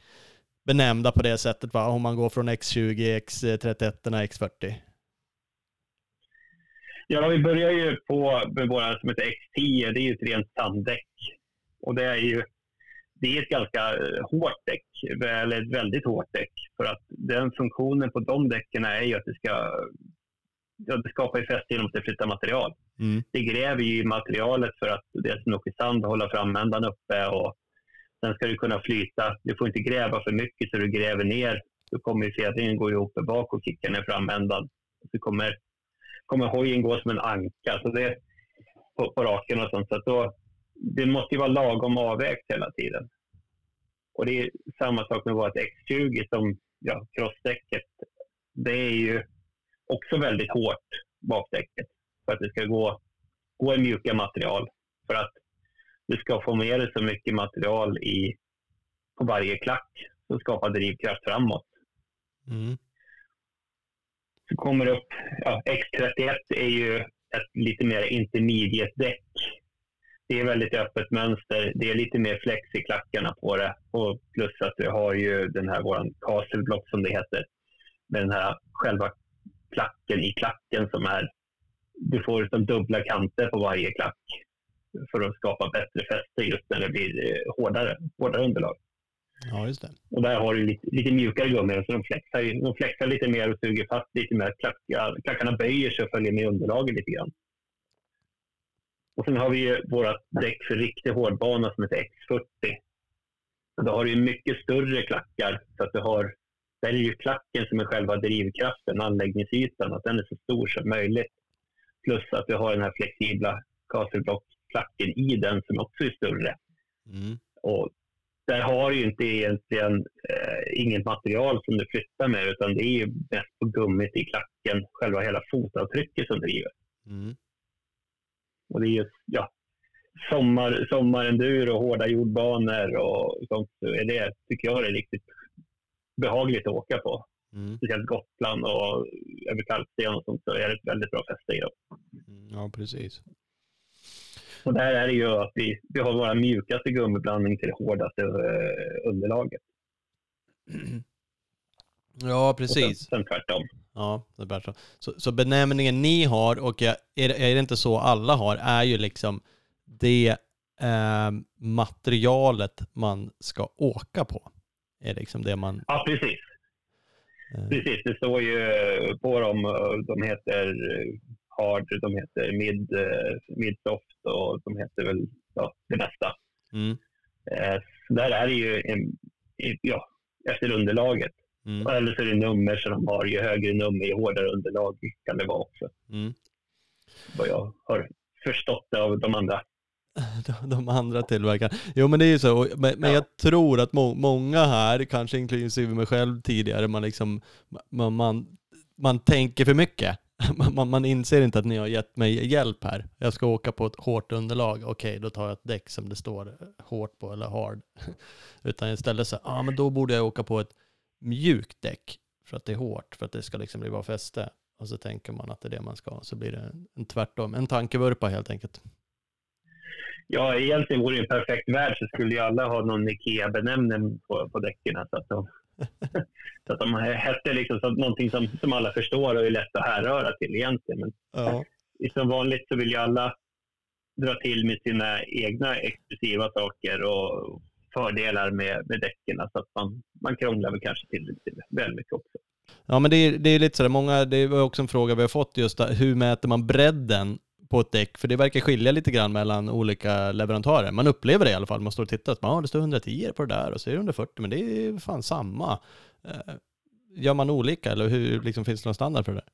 benämnda på det sättet, va? om man går från X20, X31, X40. Ja, vi börjar ju på med våra som heter X10. Det är ju ett rent sanddäck. Och det är ju det är ett ganska eh, hårt däck, eller ett väldigt hårt däck. För att den funktionen på de däcken är ju att det ska det skapar ju fäste genom att det flyttar material. Mm. Det gräver ju materialet för att det är mycket sand hålla framändan uppe. Och sen ska det kunna flyta. Du får inte gräva för mycket så du gräver ner. Då kommer fjädringen gå ihop bak och kicka ner framändan. Så kommer, kommer hojen gå som en anka så det, på, på raken och sånt. Så då, det måste ju vara lagom avvägt hela tiden. Och det är samma sak med vårt X20 som ja, crossdäcket. Det är ju också väldigt hårt bakdäcket för att det ska gå, gå i mjuka material. För att du ska få med dig så mycket material i, på varje klack som skapar drivkraft framåt. Mm. Så kommer upp, ja, X31 är ju ett lite mer intermediate-däck. Det är väldigt öppet mönster. Det är lite mer flex i klackarna på det. Och plus att du har ju den här våran castle block som det heter. Med den här själva klacken i klacken som är... Du får liksom dubbla kanter på varje klack för att skapa bättre fäste just när det blir eh, hårdare, hårdare underlag. Ja, just det. Och där har du lite, lite mjukare gummi, så de flexar, de flexar lite mer och suger fast lite mer. Klackar, klackarna böjer sig och följer med underlaget lite grann. Och sen har vi vårt däck för riktig hårdbana som heter X40. Och då har du mycket större klackar så att du har där är ju klacken som är själva drivkraften, anläggningsytan, att den är så stor som möjligt. Plus att du har den här flexibla Castleblock-klacken i den som också är större. Mm. Och där har du inte egentligen eh, inget material som du flyttar med utan det är ju mest på gummit i klacken, själva hela fotavtrycket som driver. Mm. Och det är just, ja, sommar, sommarendur och hårda jordbanor och sånt. Så är det, tycker jag, är riktigt behagligt att åka på. Mm. Speciellt Gotland och över kalksten och sånt så är det ett väldigt bra fäste i dem. Mm, ja, precis. Och där är det ju att vi, vi har vår mjukaste gummiblandning till det hårdaste uh, underlaget. Ja, precis. Och sen, sen tvärtom. Ja, det är bättre. Så, så benämningen ni har, och är, är det inte så alla har, är ju liksom det eh, materialet man ska åka på. Är liksom det man... Ja, precis. Eh. Precis, det står ju på dem, de heter hard, de heter mid, mid soft och de heter väl ja, det mesta. Mm. Eh, så där är det ju en, ja, efter underlaget. Mm. Eller så är det nummer som de har. Ju högre nummer, ju hårdare underlag kan det vara också. Mm. Vad jag har förstått av de andra. De andra tillverkarna. Jo men det är ju så, men, men jag tror att må många här, kanske inklusive mig själv tidigare, man liksom, man, man, man tänker för mycket. Man, man inser inte att ni har gett mig hjälp här. Jag ska åka på ett hårt underlag. Okej, då tar jag ett däck som det står hårt på eller hard. Utan istället så, ja ah, men då borde jag åka på ett mjukt däck för att det är hårt, för att det ska liksom bli bra fäste. Och så tänker man att det är det man ska, så blir det en tvärtom, en tankevurpa helt enkelt. Ja, egentligen vore det en perfekt värld så skulle ju alla ha någon IKEA-benämning på, på däcken. Så att de, så att de hette liksom så någonting som, som alla förstår och är lätt att härröra till egentligen. Men ja. som vanligt så vill ju alla dra till med sina egna exklusiva saker och fördelar med, med däcken. Så att man, man krånglar väl kanske till det väl mycket också. Ja, men det är, det är lite sådär, många, det var också en fråga vi har fått just där, hur mäter man bredden på ett däck? För det verkar skilja lite grann mellan olika leverantörer. Man upplever det i alla fall, man står och tittar, ja det står 110 på det där och så är det 140, men det är fan samma. Eh, gör man olika eller hur, liksom, finns det någon standard för det?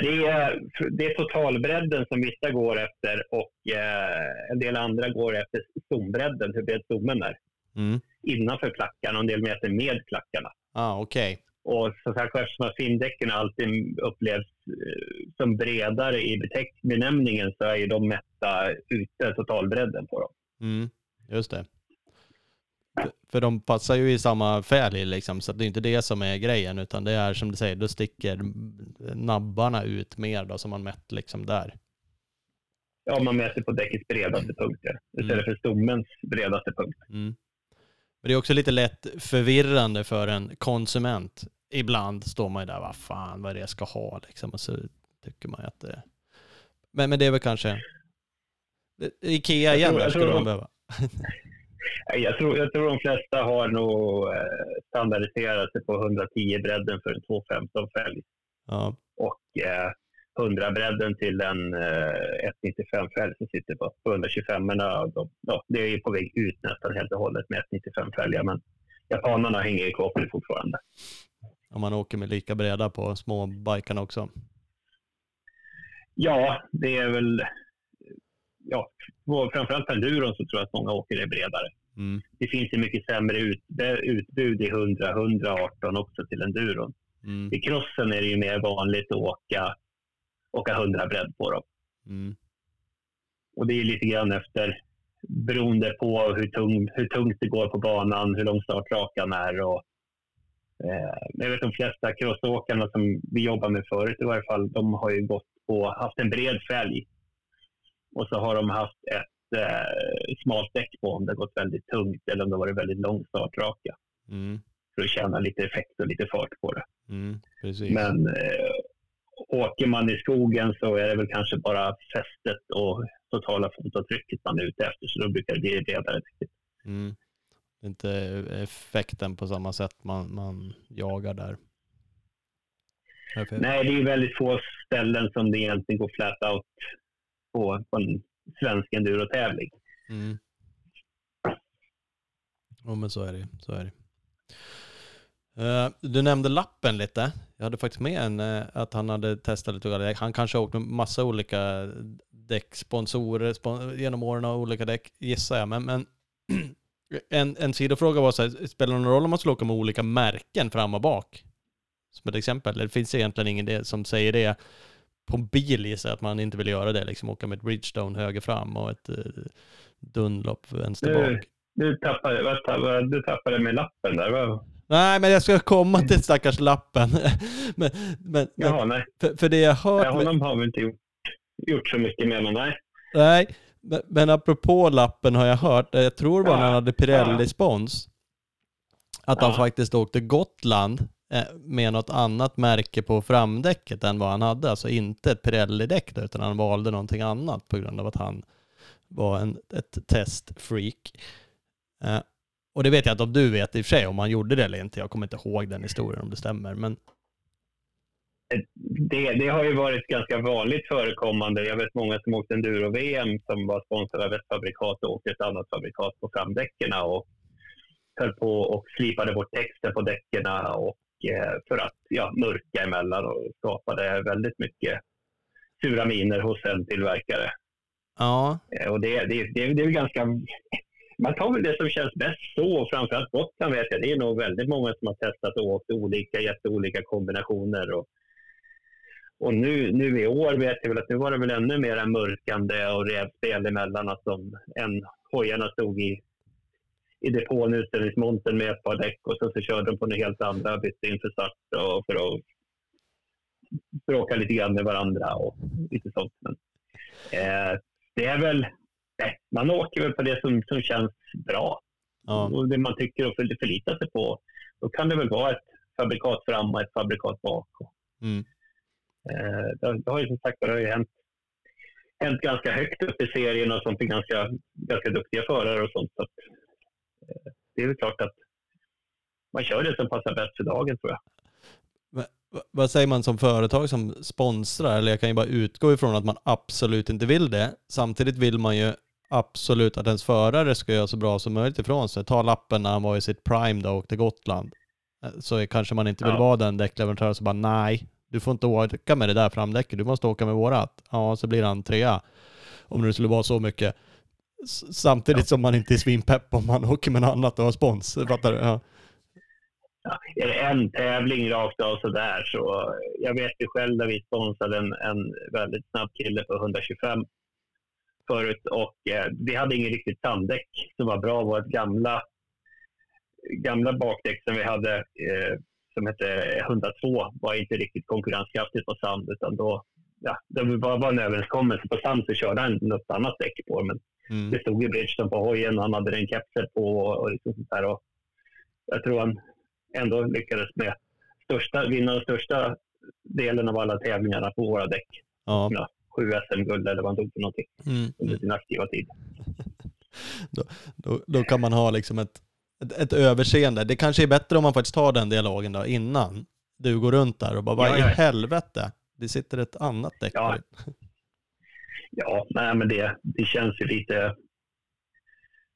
Det är, det är totalbredden som vissa går efter och eh, en del andra går efter stombredden, hur bred stommen är. Mm. Innanför klackarna och en del meter med klackarna. Ah, okay. Och som sagt, eftersom findäcken alltid upplevs eh, som bredare i benämningen så är ju de mätta ute totalbredden på dem. Mm, just det. För de passar ju i samma fälg liksom, så det är inte det som är grejen, utan det är som du säger, då sticker nabbarna ut mer då, som man mätt liksom där. Ja, man mäter på däckets bredaste punkter istället mm. för stommens bredaste punkt. Mm. Men det är också lite lätt förvirrande för en konsument. Ibland står man ju där, vad fan, vad är det jag ska ha liksom, och så tycker man ju att det... Men, men det är väl kanske... Ikea igen, där skulle de behöva. Jag tror, jag tror de flesta har nog eh, standardiserat sig på 110 bredden för en 215 fälg. Ja. Och eh, 100 bredden till en eh, 195 fälg som sitter på, på 125 men de, ja, Det är ju på väg ut nästan helt och hållet med 195 fälgar men japanerna hänger på det fortfarande. Om man åker med lika breda på små bikarna också? Ja, det är väl ja, framförallt enduron så tror jag att många åker är bredare. Mm. Det finns ju mycket sämre ut, utbud i 100, 118 också till enduron. Mm. I crossen är det ju mer vanligt att åka, åka 100 bredd på dem. Mm. Och det är lite grann efter beroende på hur, tung, hur tungt det går på banan, hur lång startrakan är. Och, jag vet de flesta crossåkarna som vi jobbar med förut i varje fall, de har ju gått på, haft en bred fälg. Och så har de haft ett eh, smalt däck på om det har gått väldigt tungt eller om det har varit väldigt lång startraka. Mm. För att känna lite effekt och lite fart på det. Mm, Men eh, åker man i skogen så är det väl kanske bara fästet och totala fotavtrycket man är ute efter, så då brukar det bli bredare. Mm. Inte effekten på samma sätt man, man jagar där. Nej, det är väldigt få ställen som det egentligen går flat out på, på en svensk endurotävling. Mm. Ja, men så är det. Så är det. Uh, du nämnde lappen lite. Jag hade faktiskt med en, uh, att han hade testat lite. Han kanske har åkt med massa olika däcksponsorer spon genom åren av olika däck, gissar jag. Men, men en, en sidofråga var så här, spelar det någon roll om man skulle åka med olika märken fram och bak? Som ett exempel. Det finns egentligen ingen det som säger det. På en bil gissar jag att man inte vill göra det, liksom åka med ett Bridgestone höger fram och ett uh, Dunlop vänster bak. Du, du, tappade, du tappade med lappen där, va? Nej, men jag ska komma till stackars lappen. men, men, Jaha, nej. För, för det jag hört... Ja, honom har vi inte gjort gjort så mycket med, men nej. Nej, men, men apropå lappen har jag hört, jag tror bara ja. när han hade Pirelli-spons, att han faktiskt åkte Gotland eh, med något annat märke på framdäcket än vad han hade. Alltså inte ett Pirelli-däck utan han valde någonting annat på grund av att han var en, ett testfreak. Eh, och det vet jag inte om du vet i och för sig om han gjorde det eller inte. Jag kommer inte ihåg den historien om det stämmer. Men det, det, har ju varit ganska vanligt förekommande. Jag vet många som åkte enduro-VM som var sponsrade av ett fabrikat och åkte ett annat fabrikat på framdäcken och höll på och slipade bort texten på däcken och eh, för att ja, mörka emellan och skapade väldigt mycket sura miner hos en tillverkare. Ja. Eh, och det, det, det, det är ganska... Man tar väl det som känns bäst så. Framförallt Gotland vet jag. Det är nog väldigt många som har testat och åkt olika, jätteolika kombinationer. Och och nu, nu i år vet jag väl att nu var det väl ännu mer mörkande och rävspel emellan. Att de, en, hojarna stod i, i depån utställningsmontern med ett par däck och så, så körde de på något helt andra, bytte inför start och för att bråka lite grann med varandra och lite sånt. Men, eh, det är väl, eh, man åker väl på det som, som känns bra. Ja. Och det man tycker och förlitar sig på. Då kan det väl vara ett fabrikat fram och ett fabrikat bak. Mm. Eh, det har ju som sagt det har ju hänt, hänt ganska högt upp i serien och sånt ganska, ganska duktiga förare och sånt. Så att, eh, det är väl klart att man kör det som passar bäst för dagen tror jag. vad säger man som företag som sponsrar? Eller jag kan ju bara utgå ifrån att man absolut inte vill det. Samtidigt vill man ju absolut att ens förare ska göra så bra som möjligt ifrån sig. Ta lappen när han var i sitt prime då och åkte Gotland. Eh, så kanske man inte vill ja. vara den däckleverantören som bara nej, du får inte åka med det där framdäcket, du måste åka med vårat. Ja, så blir han trea. Om det skulle vara så mycket. Samtidigt ja. som man inte är svinpepp om man åker med något annat och har spons. Fattar du? Ja. Ja, är det en tävling rakt av sådär så jag vet ju själv när vi sponsrade en, en väldigt snabb kille på 125 förut och eh, vi hade ingen riktigt sanddäck som var bra. Vårt gamla, gamla bakdäck som vi hade eh, som hette 102 var inte riktigt konkurrenskraftigt på sand utan då ja, det var, var en överenskommelse. På sand så körde han något annat däck på men mm. det stod ju Bridgestone på hojen och han hade en kepser på och, liksom sånt där. Och jag tror han ändå lyckades med största, vinna den största delen av alla tävlingarna på våra däck. Ja. Ja, sju SM-guld eller vad han tog för någonting mm. under sin aktiva tid. då, då, då, kan man ha liksom ett ett, ett överseende. Det kanske är bättre om man faktiskt tar den dialogen då innan du går runt där och bara, vad ja, ja. i helvete? Det sitter ett annat däck ja. ja, nej men det, det känns ju lite...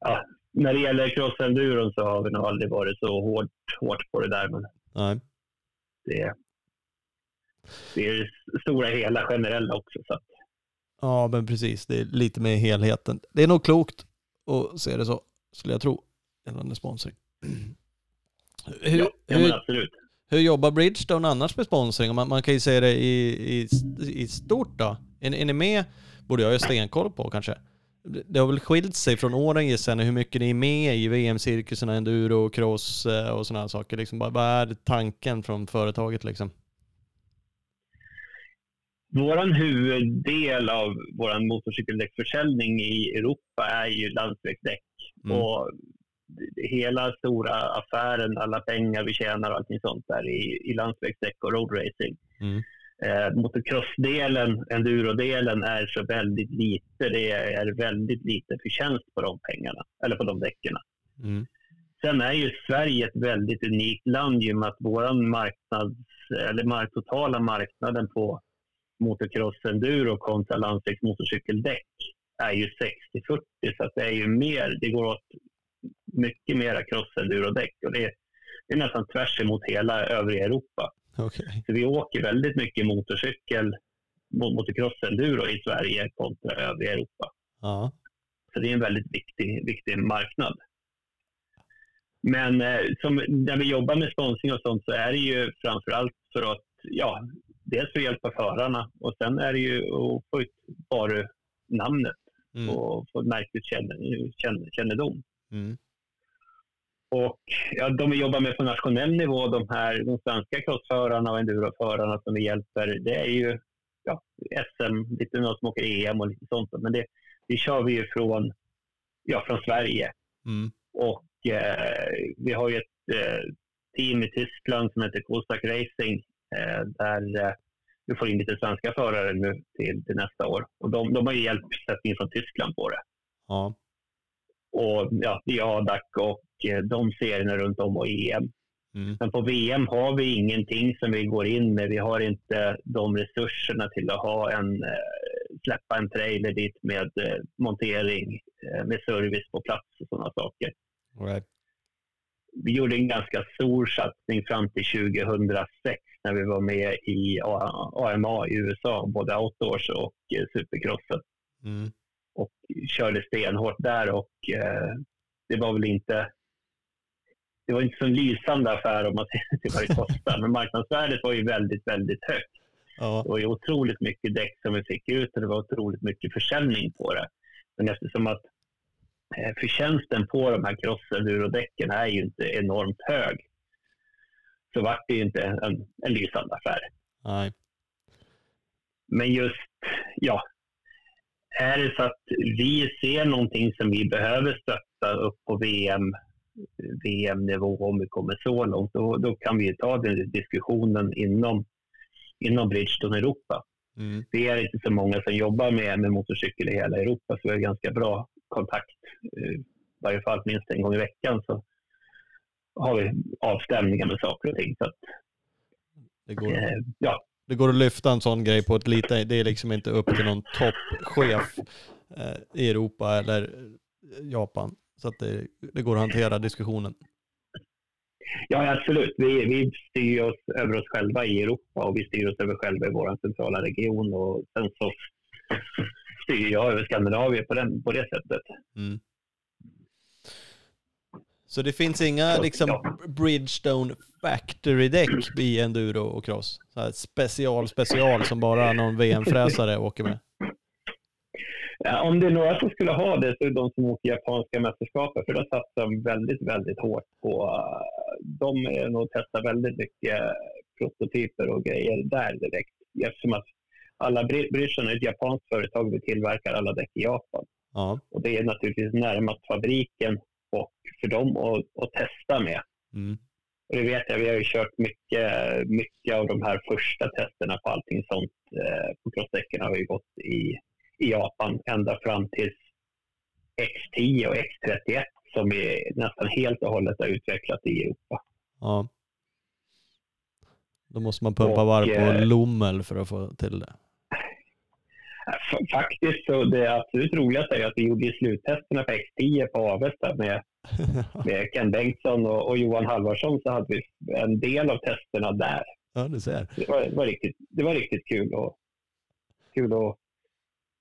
Ja, när det gäller crossenduron så har vi nog aldrig varit så hårt, hårt på det där. Men nej. Det, det är det stora hela generella också. Så Ja, men precis. Det är lite med helheten. Det är nog klokt att se det så, skulle jag tro, gällande sponsring. Hur, ja, hur, absolut. Hur jobbar Bridgestone annars med sponsring? Man, man kan ju säga det i, i, i stort då. Är, är ni med, borde jag ju stenkoll på kanske. Det har väl skilt sig från åren gissar hur mycket ni är med i VM-cirkuserna, enduro, cross eh, och sådana saker. Liksom, vad är tanken från företaget liksom? Vår huvuddel av vår motorcykeldäcksförsäljning i Europa är ju landsvägsdäck. Mm. Och hela stora affären, alla pengar vi tjänar och allting sånt där i, i landsvägsdäck och roadracing. Mm. Eh, motocrossdelen, endurodelen, är så väldigt lite. Det är väldigt lite förtjänst på de pengarna, eller på de däcken. Mm. Sen är ju Sverige ett väldigt unikt land i och med att vår marknad, eller mark, totala marknaden på motocross enduro kontra landsvägsmotorcykeldäck är ju 60-40 så att det är ju mer, det går åt mycket mera cross-enduro-däck och det är, det är nästan tvärs emot hela övriga Europa. Okay. Så vi åker väldigt mycket motorcykel, motocross-enduro i Sverige kontra övriga Europa. Ja. Så det är en väldigt viktig, viktig marknad. Men eh, som, när vi jobbar med sponsring och sånt så är det ju framför allt för att, ja, dels för att hjälpa förarna och sen är det ju att få ut varunamnet mm. och få märkligt kännedom. Mm. Och ja, de vi jobbar med på nationell nivå, de här de svenska crossförarna och enduroförarna som vi hjälper, det är ju ja, SM, lite något som åker EM och lite sånt. Men det, det kör vi ju från, ja, från Sverige. Mm. Och eh, vi har ju ett eh, team i Tyskland som heter Kostak Racing eh, där eh, vi får in lite svenska förare nu till, till nästa år. Och de, de har ju hjälpt in från Tyskland på det. Ja och ja, i ADAC och eh, de serierna runt om och EM. Mm. Men på VM har vi ingenting som vi går in med. Vi har inte de resurserna till att ha en, eh, släppa en trailer dit med eh, montering, med service på plats och sådana saker. Right. Vi gjorde en ganska stor satsning fram till 2006 när vi var med i AMA i USA, både outdoors och supercrossen. Mm och körde stenhårt där och eh, det var väl inte det var inte så lysande affär om man ser till vad det kostar, men marknadsvärdet var ju väldigt, väldigt högt. Ja. Det var ju otroligt mycket däck som vi fick ut och det var otroligt mycket försäljning på det. Men eftersom att eh, förtjänsten på de här cross-enduro-däcken är ju inte enormt hög så vart det ju inte en, en lysande affär. Nej. Men just, ja, är det så att vi ser någonting som vi behöver stötta upp på VM, VM-nivå om vi kommer så långt, då, då kan vi ta den diskussionen inom, inom Bridgestone Europa. Mm. Det är inte så många som jobbar med, med motorcykel i hela Europa, så vi har ganska bra kontakt. Eh, I varje fall minst en gång i veckan så har vi avstämningar med saker och ting. Så att, det går. Eh, ja, det går att lyfta en sån grej på ett lite, det är liksom inte upp till någon toppchef eh, i Europa eller Japan. Så att det, det går att hantera diskussionen. Ja, absolut. Vi, vi styr oss över oss själva i Europa och vi styr oss över själva i vår centrala region och sen så styr jag över Skandinavien på, den, på det sättet. Mm. Så det finns inga liksom ja. Bridgestone Factory-däck i enduro och cross? Så här special, special som bara någon VM-fräsare åker med? Om det är några som skulle ha det så är det de som åker japanska mästerskapet för då satsar de väldigt, väldigt hårt på... De är nog testar väldigt mycket prototyper och grejer där direkt eftersom att alla Bridgestone är ett japanskt företag. Vi tillverkar alla däck i Japan. Ja. Och det är naturligtvis närmast fabriken och för dem att, att testa med. Mm. Och det vet jag, vi har ju kört mycket, mycket av de här första testerna på allting sånt eh, på crossdäcken har vi gått i, i Japan ända fram till X10 och X31 som vi nästan helt och hållet har utvecklat i Europa. Ja. Då måste man pumpa och, varv på eh, Lommel för att få till det. Faktiskt så det absolut roligaste är att vi gjorde sluttesterna på X10 på Avesta med, med Ken Bengtsson och, och, Johan Halvarsson så hade vi en del av testerna där. Ja, du ser. Det var, det var, riktigt, det var riktigt kul och, kul att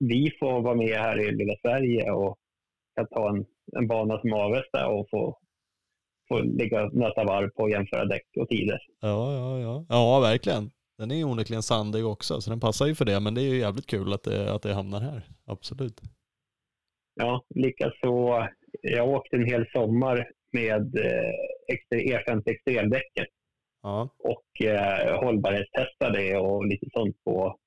vi får vara med här i lilla Sverige och kan ta en, en bana som Avesta och få, få ligga och nöta varv på och jämföra däck och tider. Ja, ja, ja. Ja, verkligen. Den är ju onekligen sandig också, så den passar ju för det, men det är ju jävligt kul att det, att det hamnar här. Absolut. Ja, likaså. Jag åkte en hel sommar med E50 eh, extremdäcket ja. och eh, hållbarhetstestade och lite sånt på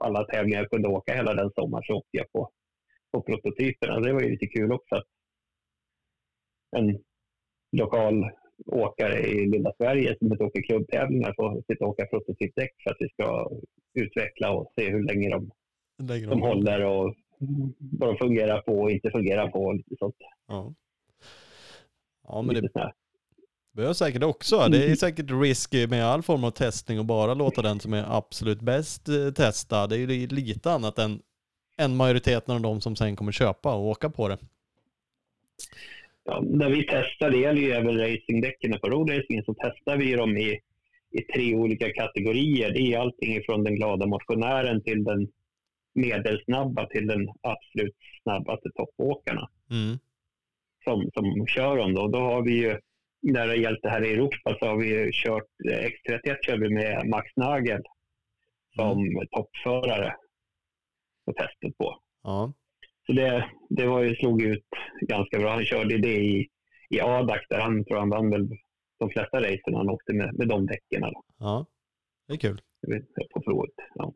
alla tävlingar jag kunde åka hela den sommaren så åkte jag på, på prototyperna. Det var ju lite kul också. Att en lokal åkare i lilla Sverige som inte åker klubbtävlingar får sitta och åka prototypdäck för att vi ska utveckla och se hur länge de, de håller och vad de fungerar på och inte fungerar på och lite sånt. Ja, ja men det behövs säkert också. Det är säkert risky med all form av testning och bara låta den som är absolut bäst eh, testa. Det är ju lite annat än, än majoriteten av de som sen kommer köpa och åka på det. Ja, när vi testar, det gäller ju även racingdäcken på roadracing, så testar vi dem i, i tre olika kategorier. Det är allting från den glada motionären till den medelsnabba till den absolut snabbaste toppåkarna mm. som, som kör dem. Då. då har vi ju, när det gällt det här i Europa så har vi kört X31 kör vi med Max Nagel som mm. toppförare på testet på. Ja. Så det, det var ju, slog ut ganska bra. Han körde det i, i Adak där han tror han vann väl de flesta racen han åkte med, med de däcken. Ja, det är kul. På provet. Ja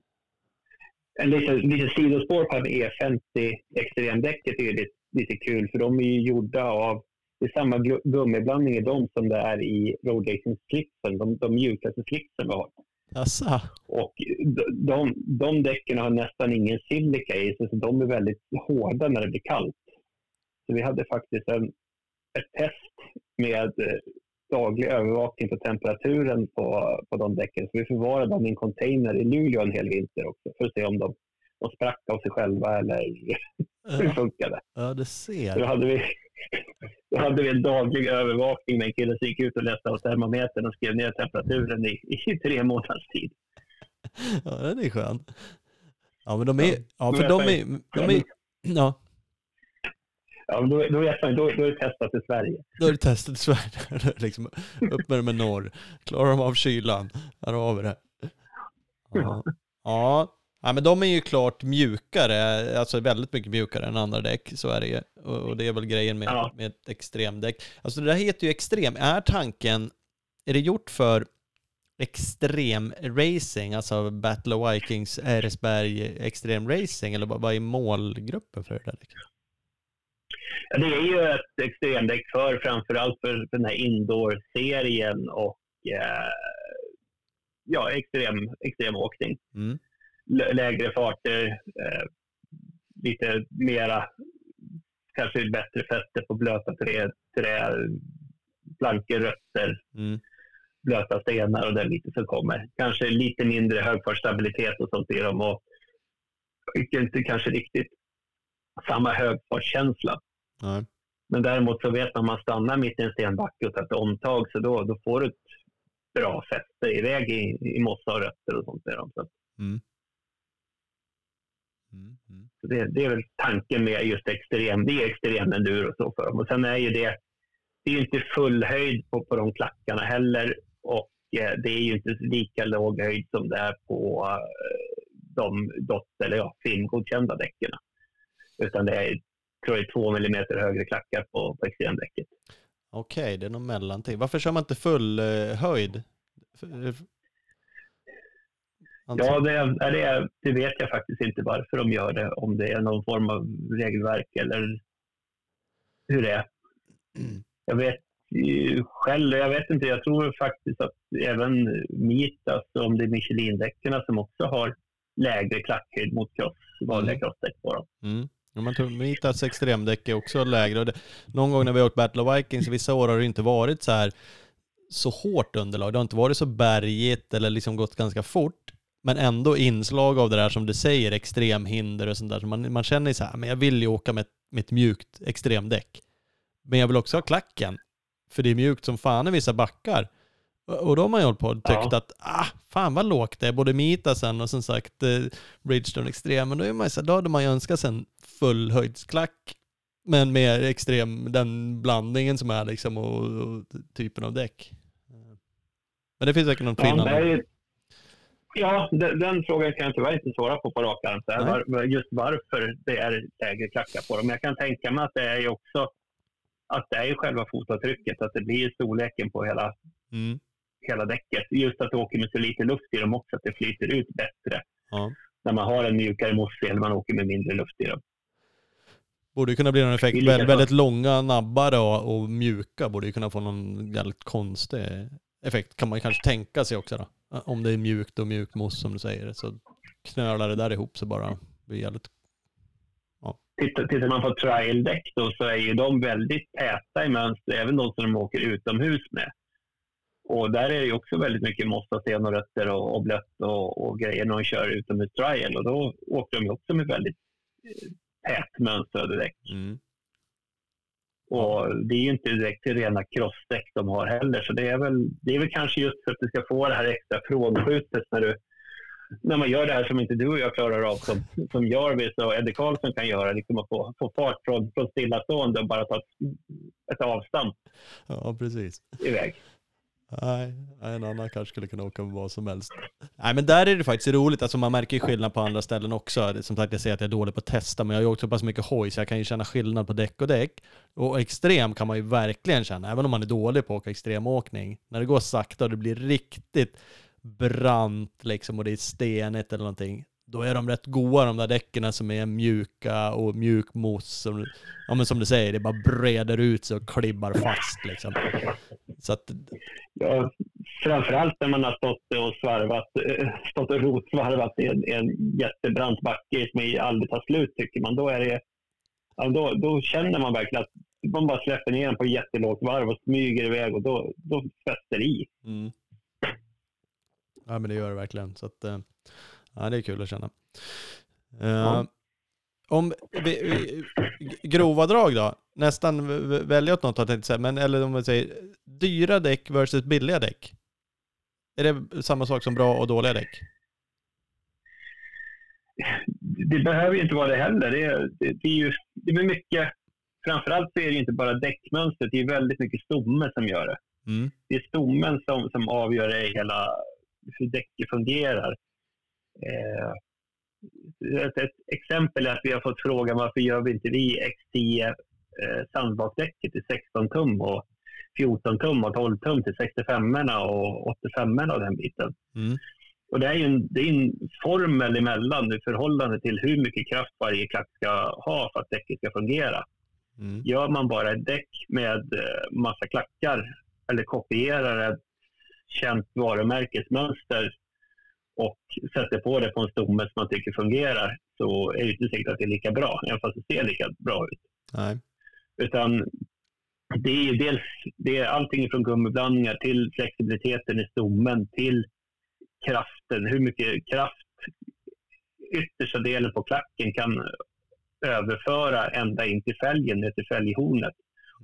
en liten, liten sidospår på en E50 extremdäcket är lite, lite kul för de är ju gjorda av det är samma gummiblandning i dem som det är i roadracing-slipsen, de, de mjukaste slipsen vi har. Asså. Och de, de, de däcken har nästan ingen silika i sig, så de är väldigt hårda när det blir kallt. Så vi hade faktiskt en, ett test med eh, daglig övervakning på temperaturen på, på de däcken. Så vi förvarade dem i en container i Luleå en hel vinter också för att se om de, de sprack av sig själva eller hur det funkade. Ja, det ser. Då hade, vi, hade vi en daglig övervakning med en kille som gick ut och läste av termometern och skrev ner temperaturen i, i tre månaders tid. Ja, det är skönt. Ja, men de är... Ja, för de är... De är ja. Ja, då, då, man, då, då är det testat i Sverige. Då är det testat i Sverige. liksom, upp med det med norr. Klarar de av kylan? Här har vi det. Ja. ja. Ja, men de är ju klart mjukare, alltså väldigt mycket mjukare än andra däck, så är det ju. Och det är väl grejen med, ja. med ett extremdäck. Alltså det där heter ju extrem. Är tanken, är det gjort för extrem racing, alltså Battle of Vikings, Eresberg, extrem racing, eller vad är målgruppen för det där däcket? det är ju ett extremdäck för framförallt för den här indoor-serien och eh, ja, extrem, extremåkning. Mm. Lägre farter, eh, lite mera, kanske bättre fäste på blöta trä, trä blanka rötter, mm. blöta stenar och det lite som kommer. Kanske lite mindre högfartsstabilitet och sånt i dem och inte kanske riktigt samma högfartskänsla. Men däremot så vet man om man stannar mitt i en stenbacke och tar ett omtag så då, då får du ett bra fäste iväg i, i mossa och rötter och sånt. Där. Så. Mm. Mm, mm. Så det, det, är väl tanken med just extrem, det är extrem enduro så för dem. Och sen är ju det, det är ju inte full höjd på, på de klackarna heller och eh, det är ju inte lika låg höjd som det är på eh, de dot eller ja, filmgodkända däcken. Utan det är tror jag två millimeter högre klackar på, på extremdäcket. Okej, okay, det är någon mellanting. Varför kör man inte full eh, höjd? Ja, det, det, det vet jag faktiskt inte varför de gör det. Om det är någon form av regelverk eller hur det är. Mm. Jag vet själv, jag vet inte, jag tror faktiskt att även Mitas, om det är Michelin-däcken som också har lägre klackhöjd mot cross, vanliga mm. crossdäck på dem. Mm. Ja, man tror Mitas extremdäck är också lägre. Och det, någon gång när vi har åkt Battle of Vikings, vissa år har det inte varit så här så hårt underlag. Det har inte varit så bergigt eller liksom gått ganska fort. Men ändå inslag av det där som du säger, extremhinder och sånt där. Så man, man känner så här, men jag vill ju åka med, med ett mjukt extremdäck. Men jag vill också ha klacken. För det är mjukt som fan i vissa backar. Och då har man ju hållit på och tyckt ja. att, ah, fan vad lågt det är, både Mitasen och som sagt eh, Bridgestone Extrem. Men då, är man så, då hade man ju önskat sig en fullhöjdsklack, men mer extrem, den blandningen som är liksom och, och typen av däck. Men det finns säkert någon skillnad. Ja, ja den, den, frågan kan jag tyvärr inte svara på på rak arm. Just varför det är lägre klackar på dem. Men jag kan tänka mig att det är ju också att det är själva fotavtrycket, att det blir storleken på hela, mm. hela däcket. Just att du åker med så lite luft i dem också, att det flyter ut bättre. Ja. När man har en mjukare mosse eller man åker med mindre luft i dem. Borde kunna bli någon effekt, väldigt, väldigt långa nabbar och, och mjuka borde kunna få någon väldigt konstig effekt kan man kanske tänka sig också då. Om det är mjukt och mjukt mousse som du säger så knölar det där ihop så bara blir jävligt ja. Tittar, man på trial-däck så är ju de väldigt täta i mönster, även de som de åker utomhus med. Och där är det också väldigt mycket mossa, sten och rötter och, och blött och, och grejer när de kör utomhus trial och då åker de också med väldigt eh, tät mönstrade däck. Mm. Och det är ju inte direkt rena crossdäck de har heller. Så det är, väl, det är väl kanske just för att du ska få det här extra frånskjutet när, du, när man gör det här som inte du och jag klarar av, som, som Jarvis och Eddie Karlsson kan göra. Liksom att få, få fart från, från stillastående och bara ta ett, ett avstamp ja, precis. iväg. Nej, en annan kanske skulle kunna åka med vad som helst. Nej men där är det faktiskt roligt, alltså man märker ju skillnad på andra ställen också. Som sagt jag säger att jag är dålig på att testa, men jag har ju åkt så pass mycket hoj så jag kan ju känna skillnad på däck och däck. Och extrem kan man ju verkligen känna, även om man är dålig på att åka extremåkning. När det går sakta och det blir riktigt brant liksom och det är stenigt eller någonting, då är de rätt goda de där däcken som är mjuka och mjuk mos. Som, ja, men som du säger, det bara breder ut sig och klibbar fast liksom. Så att... ja, framförallt när man har stått och svarvat, eh, stått och rotsvarvat i en, en jättebrant backe som aldrig tar slut tycker man. Då, är det, ja, då, då känner man verkligen att man bara släpper ner den på jättelågt varv och smyger iväg och då, då fäster i. Mm. Ja men det gör det verkligen. Så att, eh, Ja, det är kul att känna. Uh, ja. Om vi, grova drag då, nästan välja åt något jag tänkte säga, men eller om man säger dyra däck versus billiga däck. Är det samma sak som bra och dåliga däck? Det behöver ju inte vara det heller. Det är, det, det är ju det är mycket, framförallt så är det inte bara däckmönstret, det är väldigt mycket stomme som gör det. Mm. Det är stommen som, som avgör det hela, hur däcket fungerar. Eh, ett, exempel är att vi har fått frågan varför gör vi inte vi X10 eh, sandbakdäcket till 16 tum och 14 tum och 12 tum till 65 och 85 och den biten. Mm. Och det är ju en, det är en formel emellan i förhållande till hur mycket kraft varje klack ska ha för att däcket ska fungera. Mm. Gör man bara ett däck med eh, massa klackar eller kopierar ett känt varumärkesmönster och sätter på det på en stomme som man tycker fungerar så är det inte säkert att det är lika bra, även fast det ser lika bra ut. Nej. Utan det är dels det är allting från gummiblandningar till flexibiliteten i stommen till kraften, hur mycket kraft yttersta delen på klacken kan överföra ända in till fälgen, ner till fälghornet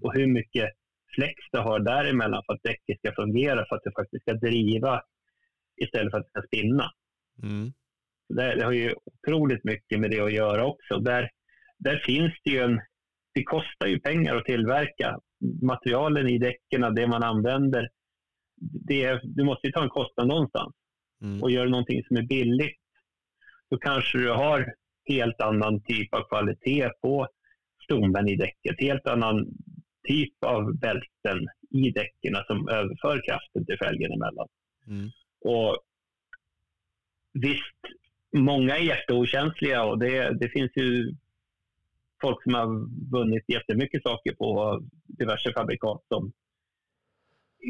och hur mycket flex det har däremellan för att däcket ska fungera, för att det faktiskt ska driva istället för att det ska spinna. Mm. Det, det, har ju otroligt mycket med det att göra också. Där, där finns det ju en... Det kostar ju pengar att tillverka. Materialen i däcken, det man använder, det, du måste ju ta en kostnad någonstans. Mm. Och gör du någonting som är billigt, då kanske du har helt annan typ av kvalitet på stommen i däcket. Helt annan typ av bälten i däcken som överför kraften till fälgen emellan. Mm. Och visst, många är jätteokänsliga och det, det finns ju folk som har vunnit jättemycket saker på diverse fabrikat som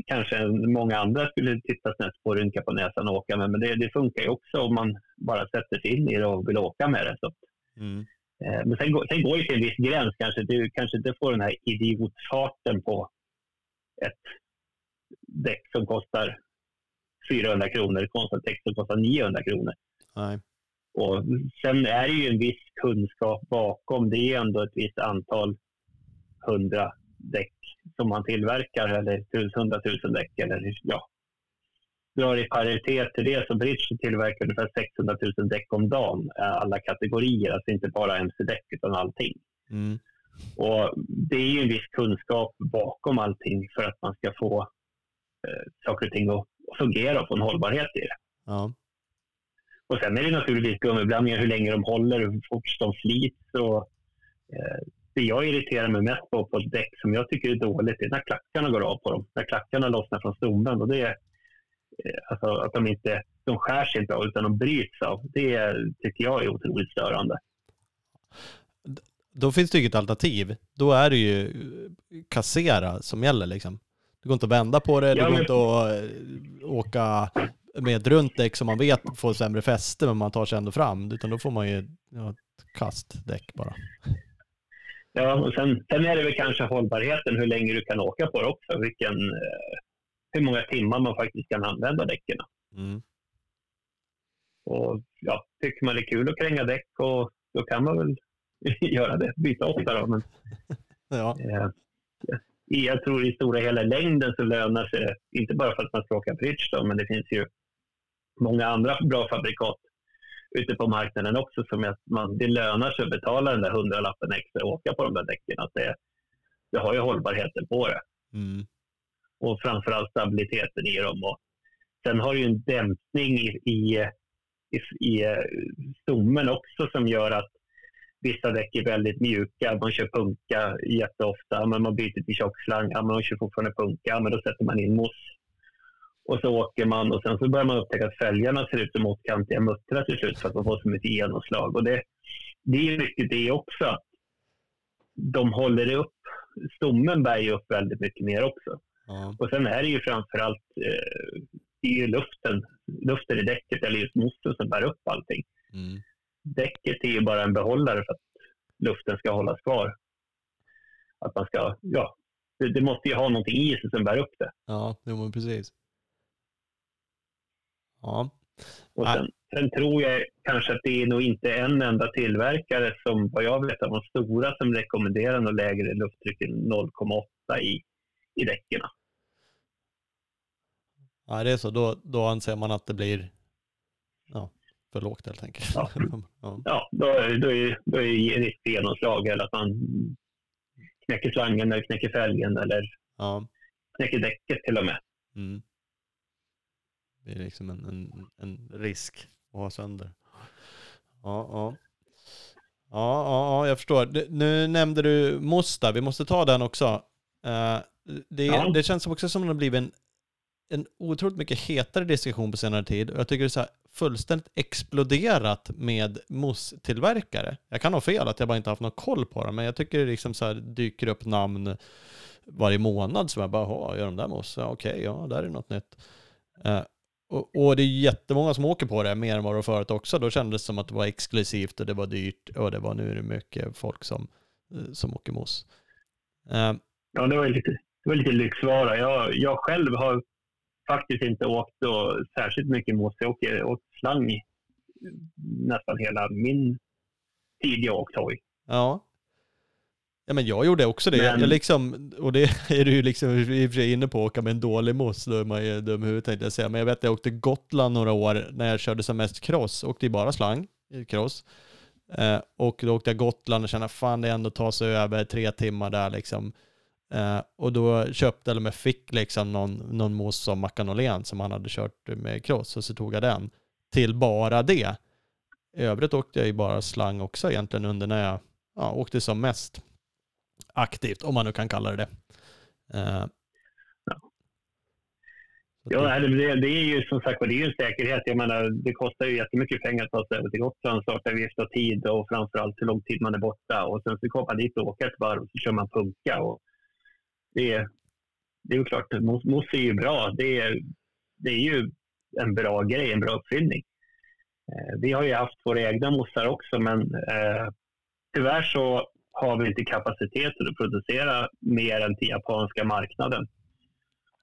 kanske många andra skulle titta snett på, rynka på näsan och åka med. Men det, det funkar ju också om man bara sätter sig in i det och vill åka med det. Så. Mm. Eh, men sen, sen går det till en viss gräns kanske. Du kanske inte får den här idiotfarten på ett däck som kostar 400 kronor kontra text som kostar 900 kronor. Nej. Och sen är det ju en viss kunskap bakom. Det är ändå ett visst antal hundra däck som man tillverkar eller hundratusen däck eller ja, drar i paritet till det så Bridge tillverkar ungefär 600 000 däck om dagen, eh, alla kategorier, alltså inte bara mc-däck utan allting. Mm. Och det är ju en viss kunskap bakom allting för att man ska få eh, saker och ting att fungera och få en hållbarhet i det. Ja. Och sen är det naturligtvis gummiblandningar, hur länge de håller, hur fort de slits. Och, eh, det jag irriterar mig mest på på däck som jag tycker är dåligt är när klackarna går av på dem. När klackarna lossnar från stommen. Och det är, eh, alltså, att de inte de skär sig inte av utan de bryts av. Det tycker jag är otroligt störande. Då finns det ju ett alternativ. Då är det ju kassera som gäller liksom. Det går inte att vända på det, det går inte att eh, åka med ett runt däck som man vet får sämre fäste men man tar sig ändå fram. Utan då får man ju ja, ett kastdäck bara. Ja, och sen, sen är det väl kanske hållbarheten, hur länge du kan åka på det också. Vilken, eh, hur många timmar man faktiskt kan använda däcken. Mm. Och ja, tycker man det är kul att kränga däck och då kan man väl göra det, byta ofta då. Men, ja. eh, jag tror i stora hela längden så lönar sig inte bara för att man ska åka bridge då, men det finns ju många andra bra fabrikat ute på marknaden också som att man, det lönar sig att betala den där hundralappen extra och åka på de där däcken. Att det, det har ju hållbarheten på det. Mm. Och framförallt stabiliteten i dem. Och sen har du ju en dämpning i, i, i, i stommen också som gör att Vissa däck är väldigt mjuka, man kör punka jätteofta, men man byter till tjockslang, ja, man kör fortfarande punka, men då sätter man in moss. Och så åker man och sen så börjar man upptäcka att fälgarna ser ut som åttkantiga muttrar till slut för att man får så mycket genomslag. Och det, det är mycket det också. De håller upp, stommen bär ju upp väldigt mycket mer också. Ja. Och sen är det ju framförallt eh, det är luften, luften i däcket eller just mossen som bär upp allting. Mm däcket är ju bara en behållare för att luften ska hållas kvar. Att man ska, ja, det, det måste ju ha någonting i sig som bär upp det. Ja, jo men precis. Ja. Och sen, sen, tror jag kanske att det är nog inte en enda tillverkare som vad jag vet av de stora som rekommenderar något lägre lufttryck än 0,8 i, i däcken. Ja, det är så. Då, då anser man att det blir ja, för lågt helt enkelt. Ja, ja. ja då, är, då, är, då är för genomslag eller att man knäcker slangen eller knäcker fälgen eller ja. knäcker däcket till och med. Mm. Det är liksom en, en, en risk att ha sönder. Ja, ja. Ja, ja, jag förstår. Nu nämnde du Mosta, vi måste ta den också. Uh, det, ja. det känns också som att det har blivit en, en otroligt mycket hetare diskussion på senare tid. Och jag tycker det är så här, fullständigt exploderat med mosstillverkare. Jag kan ha fel, att jag bara inte haft någon koll på dem, men jag tycker det liksom så här dyker upp namn varje månad som jag bara, gör de där mousse? Ja, Okej, okay, ja, där är något nytt. Uh, och, och, det är jättemånga som åker på det, mer än vad det var förut också. Då kändes det som att det var exklusivt och det var dyrt och det var nu är det mycket folk som, som åker mousse. Uh, ja, det var lite, det var lite lyxvara. Jag, jag själv har faktiskt inte åkt då särskilt mycket mousse. Jag åker, åkt slang nästan hela min tid jag åkt hoj. Ja. Ja men jag gjorde också det. Men... Jag liksom, och det är du ju liksom i och för sig inne på, att åka med en dålig moss, då är man ju dum i huvudet tänkte jag säga. Men jag vet att jag åkte Gotland några år när jag körde som mest cross, åkte ju bara slang, cross. Eh, och då åkte jag Gotland och kände, fan det är ändå att ta sig över tre timmar där liksom. Eh, och då köpte, eller med fick liksom någon, någon av Mackan Åhlén som han hade kört med cross och så tog jag den till bara det. I övrigt åkte jag ju bara slang också egentligen under när jag ja, åkte som mest aktivt, om man nu kan kalla det det. Uh, ja, det, det, är ju som sagt det är ju en säkerhet. Jag menar, det kostar ju jättemycket pengar att ta sig över till Gotland, starta vift och tid och framförallt hur lång tid man är borta. Och sen så kommer man dit och åker ett varv och så kör man punka. Och det, är, det är ju klart, mos är ju bra. Det är, det är ju en bra grej, en bra uppfinning. Eh, vi har ju haft våra egna mossar också, men eh, tyvärr så har vi inte kapacitet att producera mer än till japanska marknaden.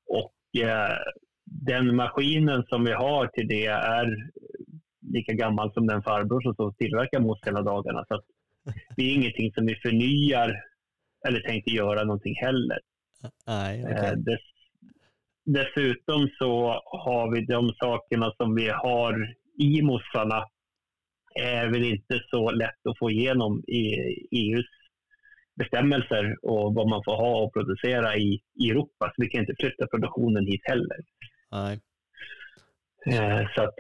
Och eh, den maskinen som vi har till det är lika gammal som den farbror som tillverkar mousse hela dagarna. Så det är ingenting som vi förnyar eller tänkte göra någonting heller. Nej, okay. dess, dessutom så har vi de sakerna som vi har i mossarna är väl inte så lätt att få igenom i EUs bestämmelser och vad man får ha och producera i, i Europa. Så vi kan inte flytta produktionen hit heller. Nej. Eh, så att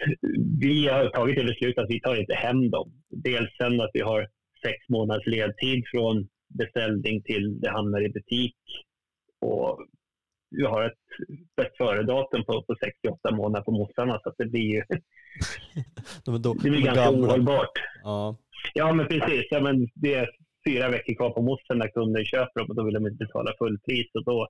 vi har tagit det beslutet att vi tar inte hem dem. Dels sen att vi har sex månaders ledtid från beställning till det hamnar i butik. Och vi har ett bäst före-datum på, på 68 månader på mossarna så det blir ju de då, det blir ganska gamla. ohållbart. Ja. ja, men precis. Ja, men det är fyra veckor kvar på mossen när kunden köper dem och då vill de inte betala fullpris och då,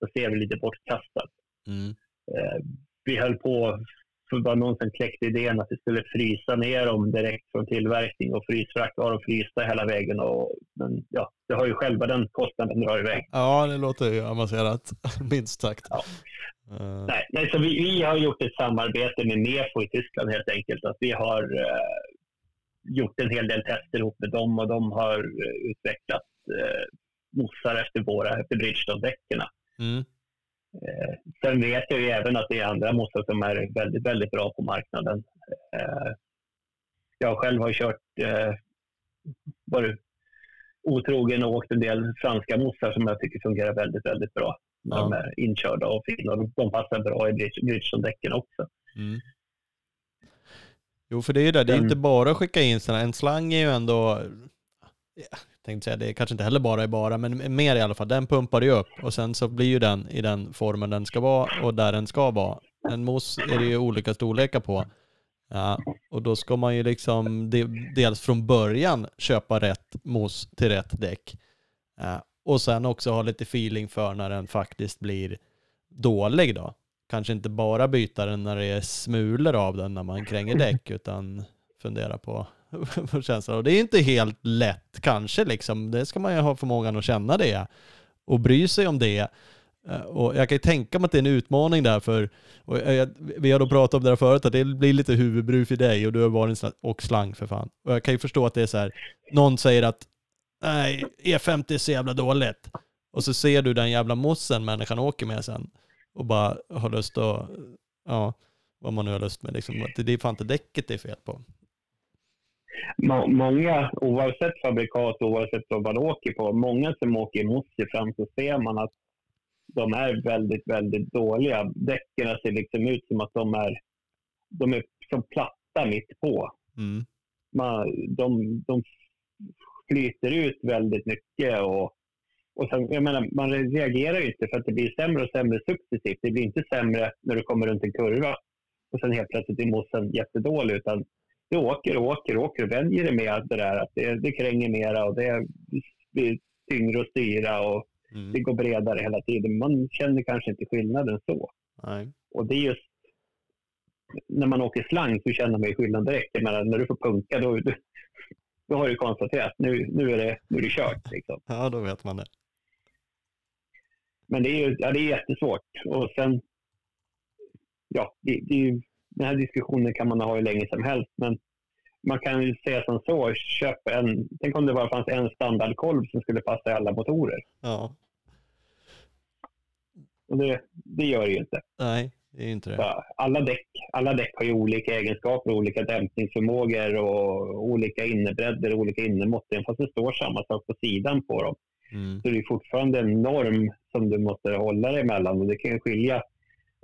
då ser vi lite bortkastat. Mm. Eh, vi höll på för bara någon som kläckte idén att vi skulle frysa ner dem direkt från tillverkning och frysfrakt var och frysta hela vägen. Och, men ja, det har ju själva den kostnaden drar iväg. Ja, det låter ju avancerat, minst sagt. Ja. Uh. Nej, nej, så vi, vi, har gjort ett samarbete med Mefo i Tyskland helt enkelt. Att vi har uh, gjort en hel del tester ihop med dem och de har uh, utvecklat uh, mossar efter våra, efter Bridgestone-däcken. Mm. Eh, sen vet jag ju även att det är andra mossar som är väldigt, väldigt bra på marknaden. Eh, jag själv har kört, eh, varit otrogen och åkt en del franska mossar som jag tycker fungerar väldigt, väldigt bra. Ja. De är inkörda och fina och de passar bra i Bridgestone-däcken också. Mm. Jo, för det är ju det, det är inte bara att skicka in sådana, en slang är ju ändå, tänkte säga, det kanske inte heller bara är bara, men mer i alla fall. Den pumpar ju upp och sen så blir ju den i den formen den ska vara och där den ska vara. En mousse är det ju olika storlekar på. Ja, och då ska man ju liksom dels från början köpa rätt mousse till rätt däck. Ja, och sen också ha lite feeling för när den faktiskt blir dålig då. Kanske inte bara byta den när det är smulor av den när man kränger däck, utan fundera på känslan. Och det är inte helt lätt kanske liksom. Det ska man ju ha förmågan att känna det och bry sig om det. Eh, och jag kan ju tänka mig att det är en utmaning där för, och jag, vi har då pratat om det här förut, att det blir lite huvudbry för dig och du har varit slang, och slang för fan. Och jag kan ju förstå att det är så här, någon säger att nej, E50 är så jävla dåligt. Och så ser du den jävla mossen människan åker med sen och bara har lust att, ja, vad man nu har lust med liksom. Det är fan inte däcket det är fel på många, oavsett fabrikat oavsett vad man åker på, många som åker i Mossi fram så ser man att de är väldigt, väldigt dåliga. Däcken ser liksom ut som att de är, de är som platta mitt på. Mm. Man, de, de flyter ut väldigt mycket och, och sen, jag menar, man reagerar ju inte för att det blir sämre och sämre successivt. Det blir inte sämre när du kommer runt en kurva och sen helt plötsligt är mossen jättedålig utan du åker och åker och åker och vänjer dig med allt det där. Att det, det kränger mera och det blir tyngre att styra och mm. det går bredare hela tiden. Man känner kanske inte skillnaden så. Nej. Och det är just när man åker slang så känner man skillnad direkt. Jag när du får punka då, då, då har du konstaterat nu, nu, är det, nu är det kört. Liksom. Ja, då vet man det. Men det är, ju, ja, det är jättesvårt. Och sen, ja, det, det är ju den här diskussionen kan man ha hur länge som helst, men man kan ju säga som så, köp en, tänk om det bara fanns en standardkolv som skulle passa i alla motorer. Ja. Och det, det gör det ju inte. Nej, det är inte det. alla, däck, alla däck har ju olika egenskaper, olika dämpningsförmågor och olika innebredder och olika innemått. Även fast det står samma sak på sidan på dem. Mm. Så det är fortfarande en norm som du måste hålla dig emellan och det kan ju skilja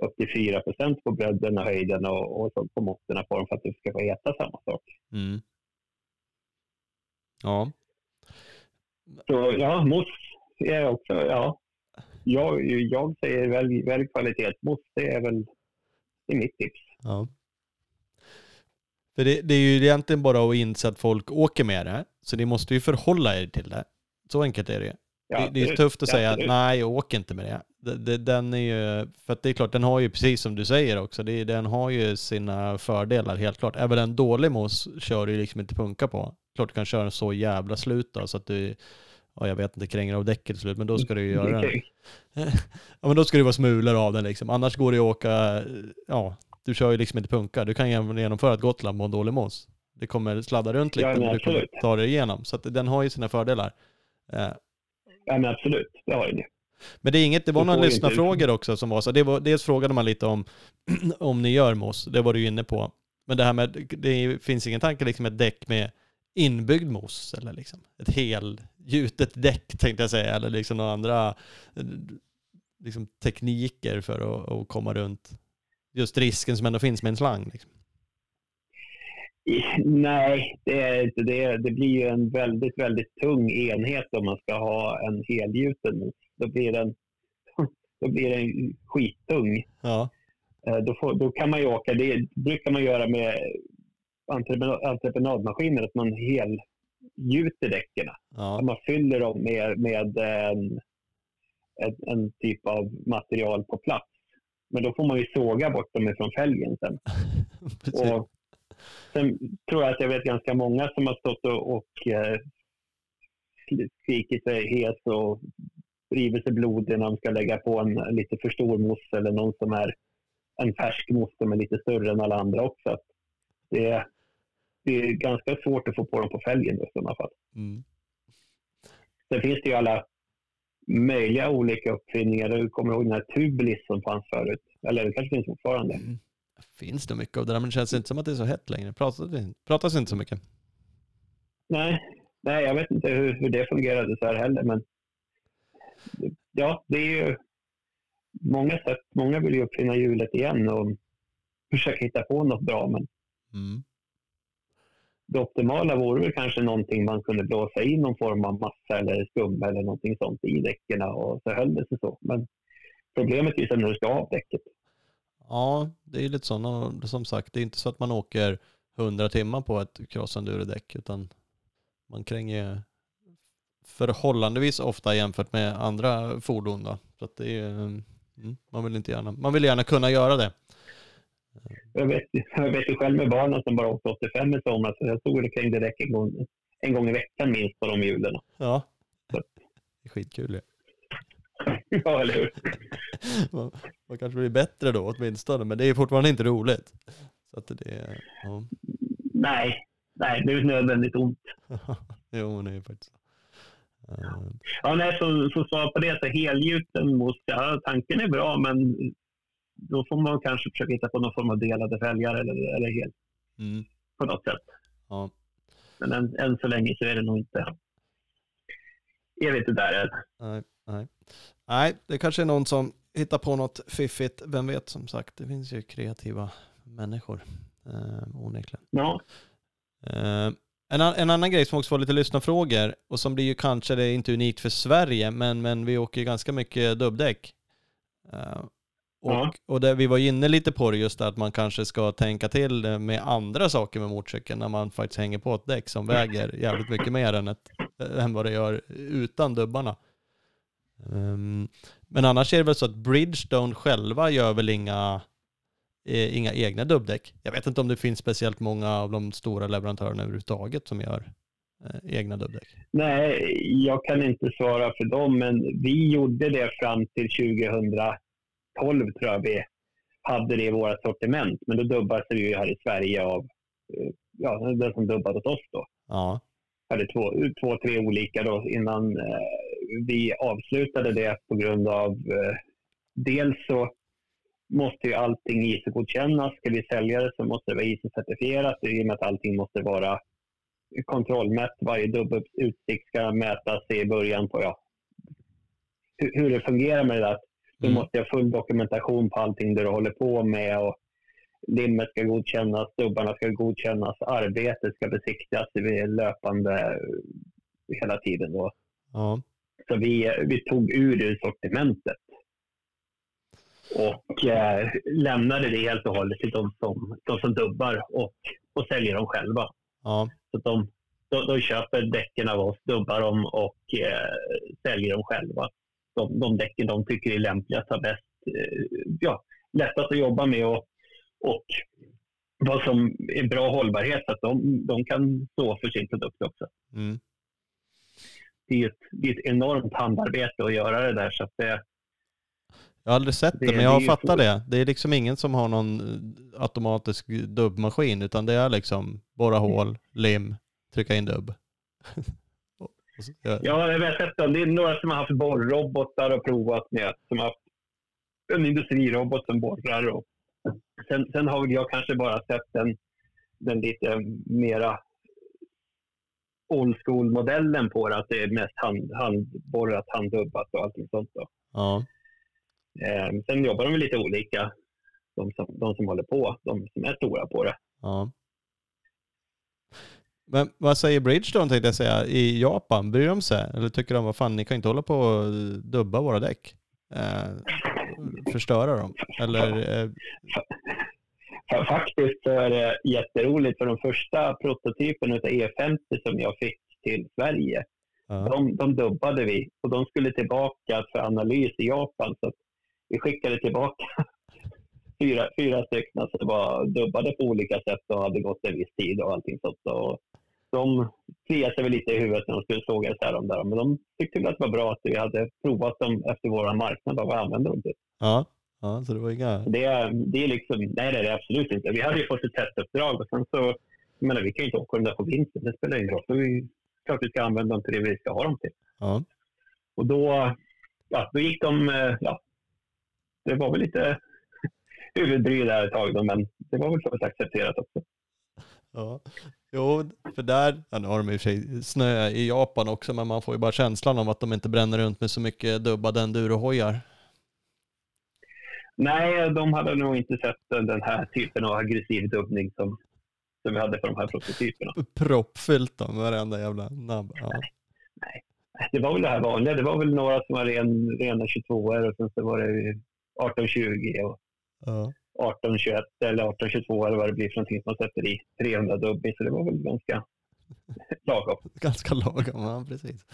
upp till 4 på bredden och höjden och, och så på måtten på dem för att det ska få heta samma sak. Mm. Ja. Så ja, mousse är också, ja. Jag, jag säger väl, väl kvalitetsmousse, det är väl det är mitt tips. Ja. För det, det, är ju egentligen bara att inse att folk åker med det, så ni måste ju förhålla er till det. Så enkelt är det. Ja, det, det är tufft att säga absolut. nej, jag åker inte med det den är ju, för att det är klart, den har ju precis som du säger också, det, den har ju sina fördelar helt klart. Även en dålig mos kör du liksom inte punka på. Klart du kan köra en så jävla slut då, så att du, ja jag vet inte, kränger av däcket till slut, men då ska du ju göra den. ja men då ska det vara smulor av den liksom. Annars går det ju att åka, ja, du kör ju liksom inte punka. Du kan genomföra ett Gotland på en dålig mos. Det kommer sladda runt lite, ja, men du kommer ta dig igenom. Så att den har ju sina fördelar. Ja men absolut, det har den ju. Men det är inget, det var några lyssnarfrågor också som var så. Det var, dels frågade man lite om, om ni gör mos, det var du inne på. Men det här med, det finns ingen tanke liksom ett däck med inbyggd mos eller liksom ett helgjutet däck tänkte jag säga, eller liksom några andra liksom, tekniker för att, att komma runt just risken som ändå finns med en slang? Liksom. Nej, det är inte det. Det blir ju en väldigt, väldigt tung enhet om man ska ha en helgjuten mos. Då blir den, då blir den skittung. Ja. Eh, då, får, då kan man ju åka, det brukar man göra med entreprenadmaskiner, att man helgjuter däcken. Ja. Man fyller dem med, med en, en, en, typ av material på plats. Men då får man ju såga bort dem ifrån fälgen sen. och sen tror jag att jag vet ganska många som har stått och, och eh, skrikit sig hes och rivit sig blodig när de ska lägga på en, lite för stor mousse eller någon som är en färsk mousse som är lite större än alla andra också. Det, det är ganska svårt att få på dem på fälgen i sådana fall. Mm. Sen finns det ju alla möjliga olika uppfinningar. Du kommer ihåg den här Tublis som fanns förut? Eller det kanske finns fortfarande? Mm. Finns det mycket av det där, men det känns inte som att det är så hett längre. Pratas, pratas inte så mycket. Nej, nej jag vet inte hur, hur det fungerade så här heller, men ja, det är ju många sätt. Många vill ju uppfinna hjulet igen och försöka hitta på något bra, men mm det optimala vore väl kanske någonting man kunde blåsa i någon form av massa eller skum eller någonting sånt i däcken och så höll det sig så. Men problemet är ju när du ska av däcket. Ja, det är lite så. Som sagt, det är inte så att man åker 100 timmar på ett crossenduro-däck utan man kränger förhållandevis ofta jämfört med andra fordon. Då. Så att det är, mm, man, vill inte gärna, man vill gärna kunna göra det. Jag vet, jag vet ju själv med barnen som bara åkte 85 i somras, så jag stod och krängde däck en gång, en gång i veckan minst på de hjulen. Ja, det är skitkul ju. Ja. ja, eller hur? man, man, kanske blir bättre då åtminstone, men det är fortfarande inte roligt. Så att det, ja. Nej, nej, det är nödvändigt ont. jo, det är faktiskt. Ja, nej, så, så svar på det, så helgjuten mos, ja, tanken är bra, men då får man kanske försöka hitta på någon form av delade fälgar eller, eller helt mm. på något sätt. Ja. Men än, än, så länge så är det nog inte. Jag vet inte där än. Nej, nej. nej, det kanske är någon som hittar på något fiffigt. Vem vet som sagt, det finns ju kreativa människor eh, onekligen. Ja. Eh, en, en, annan grej som också var lite lyssnarfrågor och som blir ju kanske, det är inte unikt för Sverige, men, men vi åker ganska mycket dubbdäck. Uh, och, ja. och det, vi var inne lite på det just att man kanske ska tänka till med andra saker med motorcykeln när man faktiskt hänger på ett däck som väger jävligt mycket mer än, ett, än vad det gör utan dubbarna. Um, men annars är det väl så att Bridgestone själva gör väl inga, eh, inga egna dubbdäck. Jag vet inte om det finns speciellt många av de stora leverantörerna överhuvudtaget som gör eh, egna dubbdäck. Nej, jag kan inte svara för dem, men vi gjorde det fram till 2000 12 tror jag vi hade det i våra sortiment. Men då dubbades det ju här i Sverige av eh, ja, den som dubbade åt oss då. Ja. hade två, två, tre olika då innan eh, vi avslutade det på grund av eh, dels så måste ju allting ISO-godkännas. Ska vi sälja det så måste det vara ISO-certifierat i och med att allting måste vara kontrollmätt. Varje dubbelutsikt ska mätas i början på ja, hur, hur det fungerar med det där. Du mm. måste ha full dokumentation på allting du håller på med. Och limmet ska godkännas, stubbarna ska godkännas, arbetet ska besiktigas löpande hela tiden. Då. Ja. Så vi, vi tog ur det sortimentet och eh, lämnade det helt och hållet till de som, de som dubbar och, och säljer dem själva. Ja. Så de, de, de köper däcken av oss, dubbar dem och eh, säljer dem själva de, de däcken de tycker är lämpligast, har bäst, eh, ja, lättast att jobba med och, och vad som är bra hållbarhet, så att de, de kan stå för sin produkt också. Mm. Det, är ett, det är ett enormt handarbete att göra det där. Så att det, jag har aldrig sett det, det men jag fattar det. Det är liksom ingen som har någon eh, automatisk dubbmaskin, utan det är liksom borra hål, lim, trycka in dubb. Ja, jag vet inte. Det är några som har haft borrrobotar och provat med. Som har haft en industrirobot som borrar. Och sen, sen har jag kanske bara sett den, den lite mera old school-modellen på det. Att det är mest hand, handborrat, handdubbat och allting sånt. Då. Ja. Eh, sen jobbar de lite olika, de som, de som håller på, de som är stora på det. Ja. Men vad säger Bridgestone tänkte jag säga, i Japan, bryr de sig? Eller tycker de, vad fan, ni kan inte hålla på och dubba våra däck? Eh, förstöra dem? Eller? Eh... Faktiskt så är det jätteroligt för de första prototyperna av E50 som jag fick till Sverige, ja. de, de dubbade vi och de skulle tillbaka för analys i Japan. Så vi skickade tillbaka fyra, fyra stycken som var dubbade på olika sätt och hade gått en viss tid och allting sånt. Och de kliade sig väl lite i huvudet när de skulle såga dem där. Men de tyckte väl att det var bra att vi hade provat dem efter vår marknad. Vad vi använde dem till. Ja, ja så det var inga... Det, det är liksom, nej, det är det absolut inte. Vi hade ju fått ett testuppdrag och sen så, jag menar, vi kan ju inte åka dem där på vintern. Det spelar ingen roll. Så vi, klart vi ska använda dem till det vi ska ha dem till. Ja. Och då, ja, då gick de, eh, ja, det var väl lite huvudbry där ett tag då, men det var väl så accepterat också. Ja, jo, för där, ja, nu har de i och för sig snö i Japan också, men man får ju bara känslan av att de inte bränner runt med så mycket dubbade endurohojar. Nej, de hade nog inte sett den här typen av aggressiv dubbning som, som vi hade för de här prototyperna. Proppfyllt då, varenda jävla nabb. Ja. Nej, nej, det var väl det här vanliga. Det var väl några som var ren, rena 22 och sen så var det 1820 och ja. 1821 eller 1822 eller vad det blir för någonting som man sätter i 300 dubbel. Så det var väl ganska lagom. Ganska lagom, ja precis.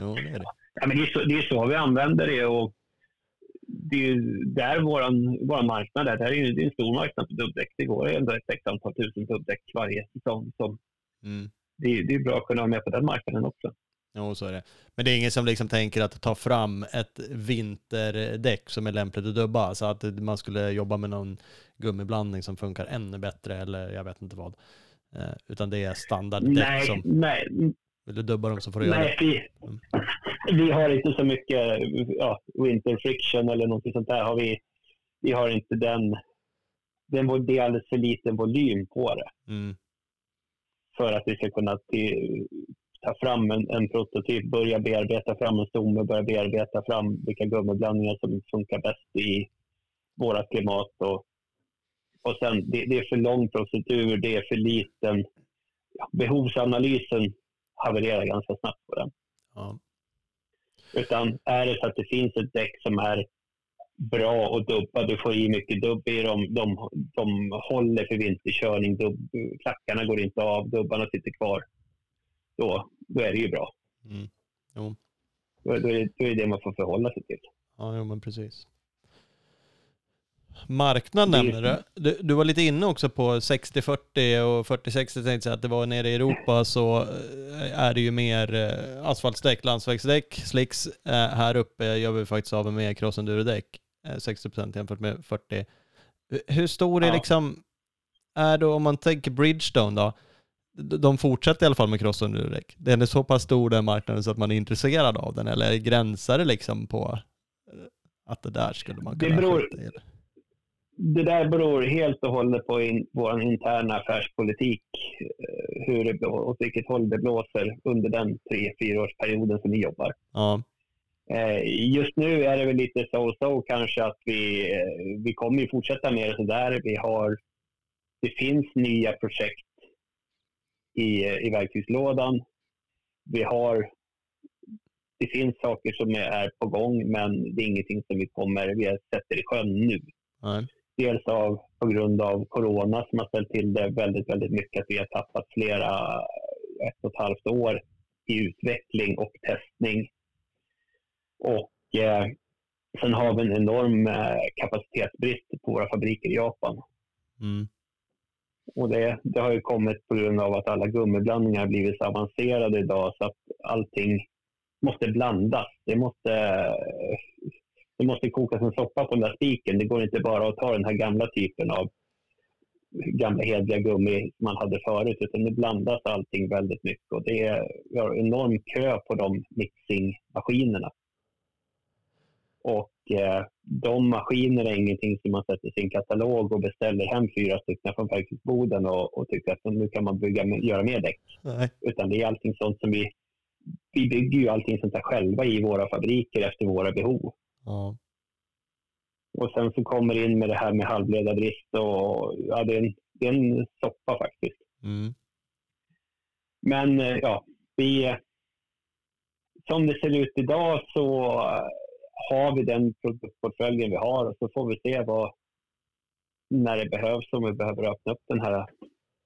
Jo, det är det. Ja, men det, är så, det är så vi använder det och det är där vår våran marknad är. Det här är ju en stor marknad för dubbdäck. Det går ändå ett x antal tusen dubbdäck varje säsong. Mm. det, det är bra att kunna vara med på den marknaden också. Jo, så är det. Men det är ingen som liksom tänker att ta fram ett vinterdäck som är lämpligt att dubba, så att man skulle jobba med någon gummiblandning som funkar ännu bättre eller jag vet inte vad. Eh, utan det är standarddäck nej, som... Nej, Vill du dubba dem så får du nej, göra det. Vi, mm. vi har inte så mycket ja, winter friction eller något sånt där. Har vi, vi har inte den... den det är alldeles för liten volym på det. Mm. För att vi ska kunna till, ta fram en, en prototyp, börja bearbeta fram en stomme, börja bearbeta fram vilka gummiblandningar som funkar bäst i våra klimat. Och, och sen, det, det, är för lång procedur, det är för liten. Behovsanalysen havererar ganska snabbt på den. Ja. Utan är det så att det finns ett däck som är bra och dubba, du får i mycket dubb i dem, de, de håller för vinterkörning, dubb, klackarna går inte av, dubbarna sitter kvar då, då är det ju bra. Mm. Jo. Då, då, är det, då är det man får förhålla sig till. Ja, jo, men precis. Marknad nämner du. du. Du var lite inne också på 60-40 och 40-60 tänkte jag att det var nere i Europa så eh, är det ju mer eh, asfaltsdäck, landsvägsdäck, slicks. Eh, här uppe gör vi faktiskt av med crossenduro-däck, 60% jämfört med 40. Hur stor är ja. liksom, är då om man tänker Bridgestone då, de fortsätter i alla fall med crossunderräck. Den är så pass stor den marknaden så att man är intresserad av den eller gränsar det liksom på eh, att det där skulle man kunna det beror, Det där beror helt och hållet på in, vår interna affärspolitik, eh, hur det, åt vilket håll det blåser under den tre, fyraårsperioden som vi jobbar. Ja. Eh, just nu är det väl lite så-så kanske att vi, vi kommer ju fortsätta med det sådär. Vi har, det finns nya projekt i, i verktygslådan. Vi har, det finns saker som är på gång, men det är ingenting som vi kommer, vi sätter i sjön nu. Nej. Dels av, på grund av corona som har ställt till det väldigt, väldigt mycket. Att vi har tappat flera, ett och ett halvt år i utveckling och testning. Och eh, sen har vi en enorm eh, kapacitetsbrist på våra fabriker i Japan. Mm. Och det, det, har ju kommit på grund av att alla gummiblandningar har blivit så avancerade idag så att allting måste blandas. Det måste, det måste kokas en soppa på den där spiken. Det går inte bara att ta den här gamla typen av gamla hedliga gummi man hade förut, utan det blandas allting väldigt mycket och det är, vi har enorm kö på de mixingmaskinerna. Och eh, de maskiner är ingenting som man sätter i sin katalog och beställer hem fyra stycken från verktygsboden och, och tycker att nu kan man bygga, göra mer däck. Nej. Utan det är allting sånt som vi, vi bygger ju allting sånt här själva i våra fabriker efter våra behov. Ja. Och sen så kommer det in med det här med halvledarbrist och ja, det är en, det är en soppa faktiskt. Mm. Men eh, ja, vi, som det ser ut idag så har vi den produktportföljen vi har och så får vi se vad, när det behövs, om vi behöver öppna upp den här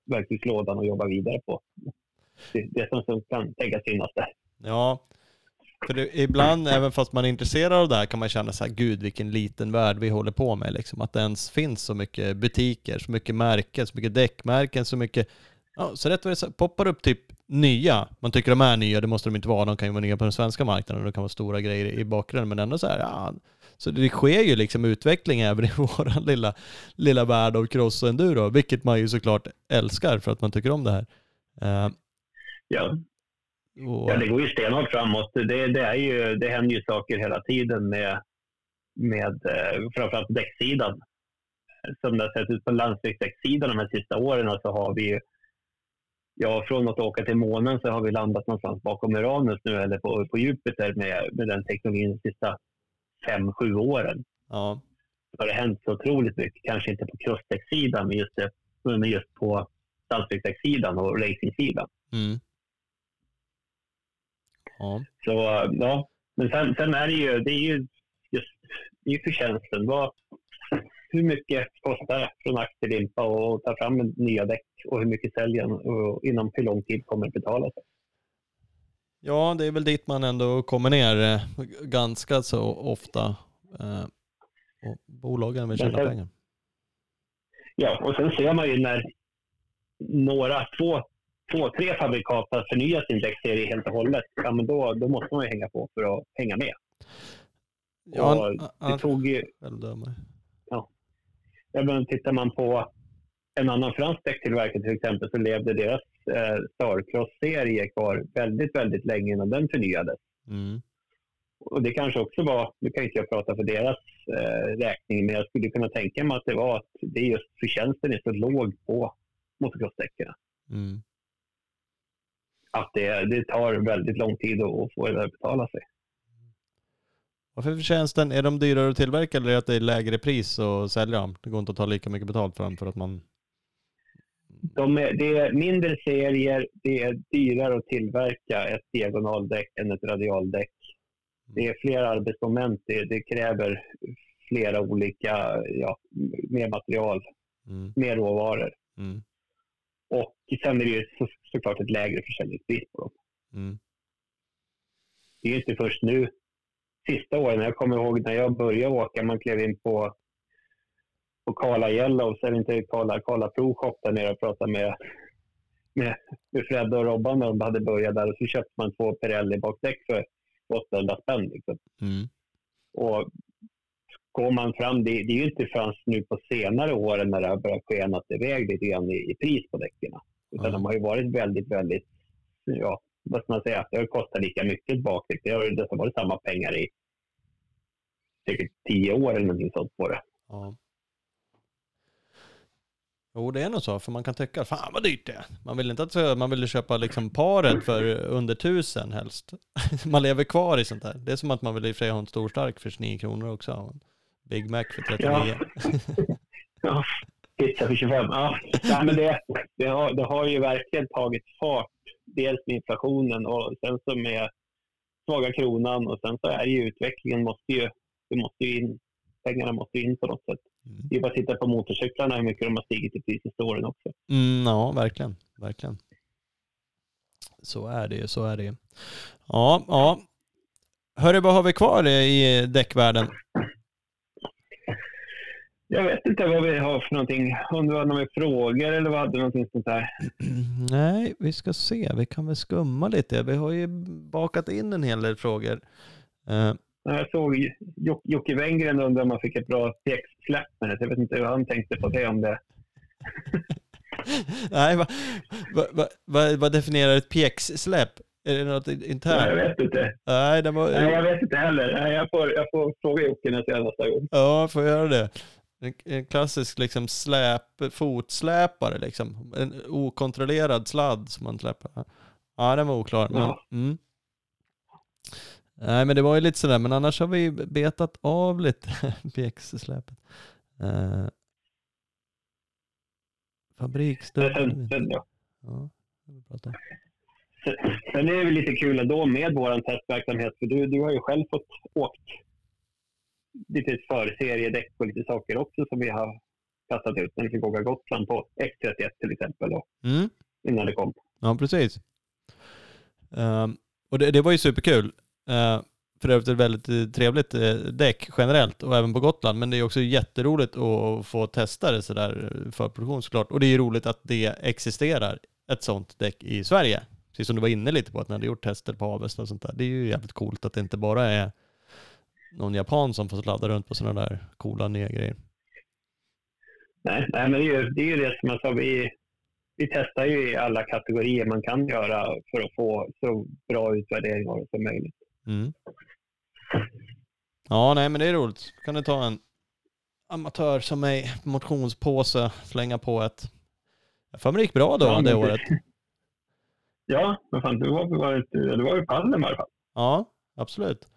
verktygslådan och jobba vidare på. Det, det som kan tänkas finnas där. Ja, för det, ibland, även fast man är intresserad av det här, kan man känna så här, gud vilken liten värld vi håller på med. Liksom. Att det ens finns så mycket butiker, så mycket märken, så mycket däckmärken, så mycket... Ja, så rätt vad det poppar upp typ nya. Man tycker de är nya, det måste de inte vara. De kan ju vara nya på den svenska marknaden och det kan vara stora grejer i bakgrunden. Men ändå så här, ja. Så det sker ju liksom utveckling även i vår lilla, lilla värld av cross och enduro, vilket man ju såklart älskar för att man tycker om det här. Uh, ja, och... Ja, det går ju stenhårt framåt. Det, det, är ju, det händer ju saker hela tiden med, med eh, framförallt däcksidan. Som det har sett ut på landsvägsdäcksidan de här sista åren så har vi Ja, från att åka till månen så har vi landat någonstans bakom Uranus nu eller på, på Jupiter med, med den teknologin de sista fem, sju åren. Ja. Det har det hänt så otroligt mycket. Kanske inte på crossdäcksidan, men just, men just på landsvägsdäcksidan och racingsidan. Mm. Ja. Så ja, men sen, sen, är det ju, det är ju just det är förtjänsten. Vad, hur mycket kostar det från Axelimpa att ta fram nya däck och hur mycket säljer och inom hur lång tid kommer det betala sig? Ja, det är väl dit man ändå kommer ner eh, ganska så ofta. Eh, och bolagen vill tjäna pengar. Ja, och sen ser man ju när några, två två, tre fabrikat att förnya sin däckserie helt och hållet, ja, men då, då måste man ju hänga på för att hänga med. Ja, och det tog ju... Även tittar man på en annan fransk däcktillverkare till exempel så levde deras eh, Starcross-serie kvar väldigt, väldigt länge innan den förnyades. Mm. Och det kanske också var, nu kan inte jag prata för deras eh, räkning, men jag skulle kunna tänka mig att det var att det är just förtjänsten är så låg på motocrossdäcken. Mm att det, det tar väldigt lång tid att få det att betala sig. Varför förtjänsten, är de dyrare att tillverka eller är det att det är lägre pris att sälja dem? Det går inte att ta lika mycket betalt för dem för att man... De är, det är mindre serier, det är dyrare att tillverka ett diagonaldäck än ett radialdäck. Det är fler arbetsmoment, det, det kräver flera olika, ja, mer material, mm. mer råvaror. Mm. Och sen är det ju så, såklart ett lägre försäljningspris på dem. Mm. Det är inte först nu, sista åren, jag kommer ihåg när jag började åka, man klev in på, på Kala Yellow, eller inte Kala, Kala Pro Shop där nere och pratade med, med, med Fred och Robban när de hade börjat där och så köpte man två Pirelli bakdäck för 800 spänn. Liksom. Mm. Och går man fram, det, det är ju inte förrän nu på senare åren när det har börjat skena iväg lite grann i, i pris på däcken. Utan mm. de har ju varit väldigt, väldigt, ja, vad ska man säga, det har kostat lika mycket bakdäck. Det har, har varit samma pengar i säkert tio år eller någonting sånt på det. Ja. Jo, det är nog så, för man kan tycka, fan vad dyrt det är. Man vill inte att man vill köpa liksom paret för under tusen helst. man lever kvar i sånt där. Det är som att man vill i och för sig ha en stor stark för 29 kronor också. Big Mac för 39. Ja, ja pizza för 25. Ja. Nej, men det, det, har, det har ju verkligen tagit fart. Dels med inflationen och sen så med svaga kronan och sen så är ju utvecklingen måste ju, det måste ju in, pengarna måste in på något sätt. Mm. Det är bara att titta på motorcyklarna hur mycket de har stigit i pris i åren också. Mm, ja, verkligen, verkligen. Så är det ju, så är det ju. Ja, ja. Hörru, vad har vi kvar i däckvärlden? Jag vet inte vad vi har för någonting. Om du har några frågor eller vad hade någonting sånt där? Nej, vi ska se. Vi kan väl skumma lite. Vi har ju bakat in en hel del frågor. Uh. Jag såg Jocke Wenngren undrar om man fick ett bra textsläpp med det. Jag vet inte hur han tänkte på det. Om det Nej, vad va, va, va, definierar ett pjäxsläpp? Är det något internt? Nej, jag vet inte. Nej, det var... Nej jag vet inte heller. Nej, jag, får, jag får fråga Jocke nästa gång. Ja, får göra det. En, klassisk liksom släp, fotsläpare liksom. En okontrollerad sladd som man släpper. Ja, den var oklar. Men, ja. mm. Nej, men det var ju lite sådär, men annars har vi betat av lite pjäxsläpet. Uh, fabriksstöd. Ja. ja, Sen är det väl lite kul ändå med vår testverksamhet, för du, du har ju själv fått åkt lite förseriedäck och lite saker också som vi har kastat ut när vi fick åka Gotland på X31 till exempel. Då, mm. Innan det kom. Ja, precis. Um, och det, det, var ju superkul. Uh, för övrigt ett väldigt trevligt uh, däck generellt och även på Gotland. Men det är också jätteroligt att få testa det sådär för produktion såklart. Och det är ju roligt att det existerar ett sånt däck i Sverige. Precis som du var inne lite på att ni hade gjort tester på Avesta och sånt där. Det är ju jävligt coolt att det inte bara är någon japan som får sladda runt på sådana där coola nya grejer. Nej, nej men det är ju det, är ju det som jag sa. Vi, vi testar ju i alla kategorier man kan göra för att få så bra utvärdering av det som möjligt. Mm. Ja, nej men det är roligt. Kan du ta en amatör som mig, motionspåse, slänga på ett. Jag för mig det gick bra då ja, det året. Ja, men fan, du var, du var i pallen i alla fall. Ja, absolut.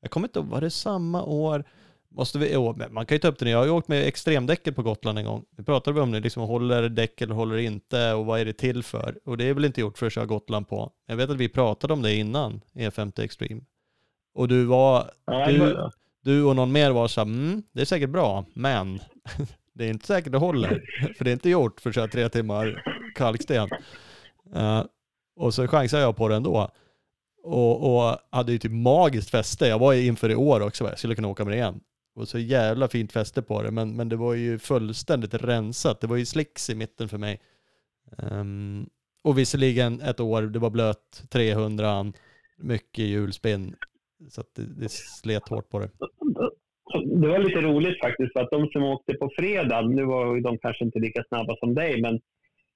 Jag kommer inte ihåg, var det samma år? Måste vi, jo, man kan ju ta upp det nu. Jag har ju åkt med extremdäcket på Gotland en gång. Vi pratade om det, liksom håller däck eller håller inte och vad är det till för? Och det är väl inte gjort för att köra Gotland på. Jag vet att vi pratade om det innan, E50 Extreme. Och du var, du, du och någon mer var så här, mm, det är säkert bra, men det är inte säkert det håller. För det är inte gjort för att köra tre timmar kalksten. Uh, och så chansade jag på det ändå. Och, och hade ju typ magiskt fäste. Jag var ju inför i år också, jag skulle kunna åka med det igen. Och så jävla fint fäste på det, men, men det var ju fullständigt rensat. Det var ju slicks i mitten för mig. Um, och visserligen ett år, det var blött, 300, mycket hjulspinn. Så att det, det slet hårt på det. Det var lite roligt faktiskt, för att de som åkte på fredag, nu var ju de kanske inte lika snabba som dig, men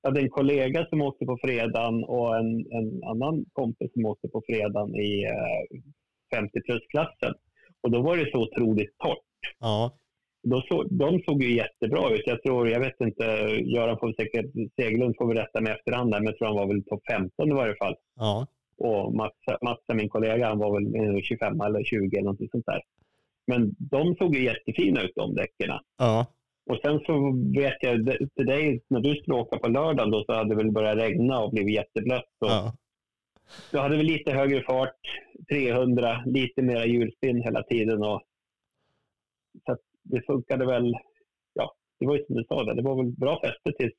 jag hade en kollega som åkte på fredagen och en, en annan kompis som åkte på fredagen i eh, 50 plus-klassen. Och då var det så otroligt torrt. Ja. Då så, de såg ju jättebra ut. Jag tror, jag vet inte, Göran får säkert, Seglund får berätta med efterhand där, men jag tror han var väl topp 15 i varje fall. Ja. Och Mats, Mats, min kollega, han var väl 25 eller 20 eller något sånt där. Men de såg ju jättefina ut de däcken. Ja. Och sen så vet jag till dig, när du skulle åka på lördagen då så hade det väl börjat regna och blivit jätteblött. Ja. Du hade väl lite högre fart, 300, lite mera hjulspinn hela tiden. Och, så det funkade väl, ja, det var ju som du sa, det, det var väl bra fäste tills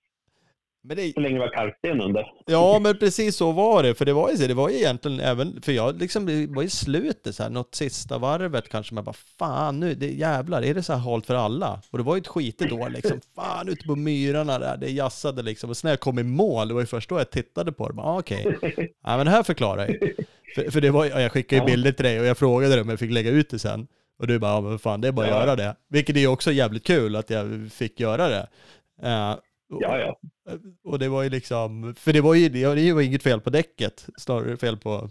men det... Så länge det var kalksten under. Ja, men precis så var det. För det var ju, det var ju egentligen även, för jag liksom, det var i slutet så här, något sista varvet kanske, man bara fan nu, det jävlar, är det så här halt för alla? Och det var ju ett skitigt år liksom, fan ute på myrarna där, det jassade liksom. Och sen när jag kom i mål, det var ju först då jag tittade på det, ah, okej, okay. ja men det här förklarar ju. För, för det var, jag skickade ju bilder till dig och jag frågade dig om jag fick lägga ut det sen. Och du bara, ja men fan det är bara att ja. göra det. Vilket är också jävligt kul att jag fick göra det. Uh, Ja, ja. Och det var ju liksom, för det var ju det var inget fel på däcket, snarare fel på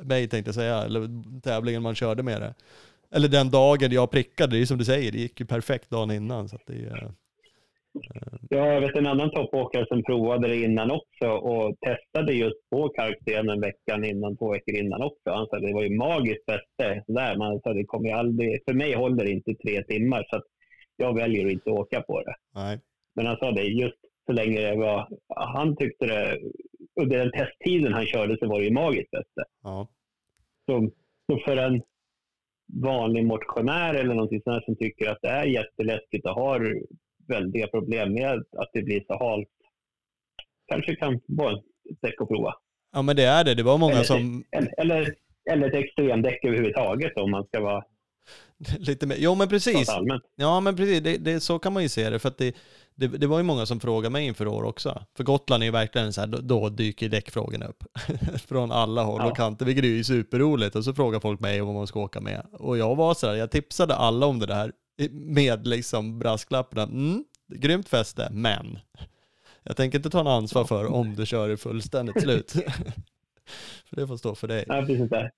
mig tänkte jag säga, eller tävlingen man körde med det. Eller den dagen jag prickade, det är som du säger, det gick ju perfekt dagen innan. Så det, äh, ja, jag vet en annan toppåkare som provade det innan också och testade just på kalkstenen veckan innan, två veckor innan också. Han sa det var ju magiskt bäste där. Man sa det kommer aldrig, för mig håller det inte tre timmar så jag väljer att inte åka på det. Nej. Men han sa det, just så länge det var... Han tyckte det... Under den testtiden han körde så var det ju magiskt bästa. Ja. Så, så för en vanlig motionär eller någonting sånt som tycker att det är jätteläskigt och har väldiga problem med att det blir så halt kanske kan vara ett däck att prova. Ja, men det är det. Det var många eller, som... Eller, eller, eller ett extremdäck överhuvudtaget om man ska vara Lite mer. Jo men precis. Ja men precis, det, det, så kan man ju se det. För att det, det, det, var ju många som frågade mig inför år också. För Gotland är ju verkligen så här, då, då dyker däckfrågorna upp. Från alla håll och kanter, vilket är ju superroligt. Och så frågar folk mig om vad man ska åka med. Och jag var så här, jag tipsade alla om det där med liksom brasklapparna. Mm, grymt fäste, men Jag tänker inte ta en ansvar för om du kör i fullständigt slut. för det får stå för dig. Ja, precis det.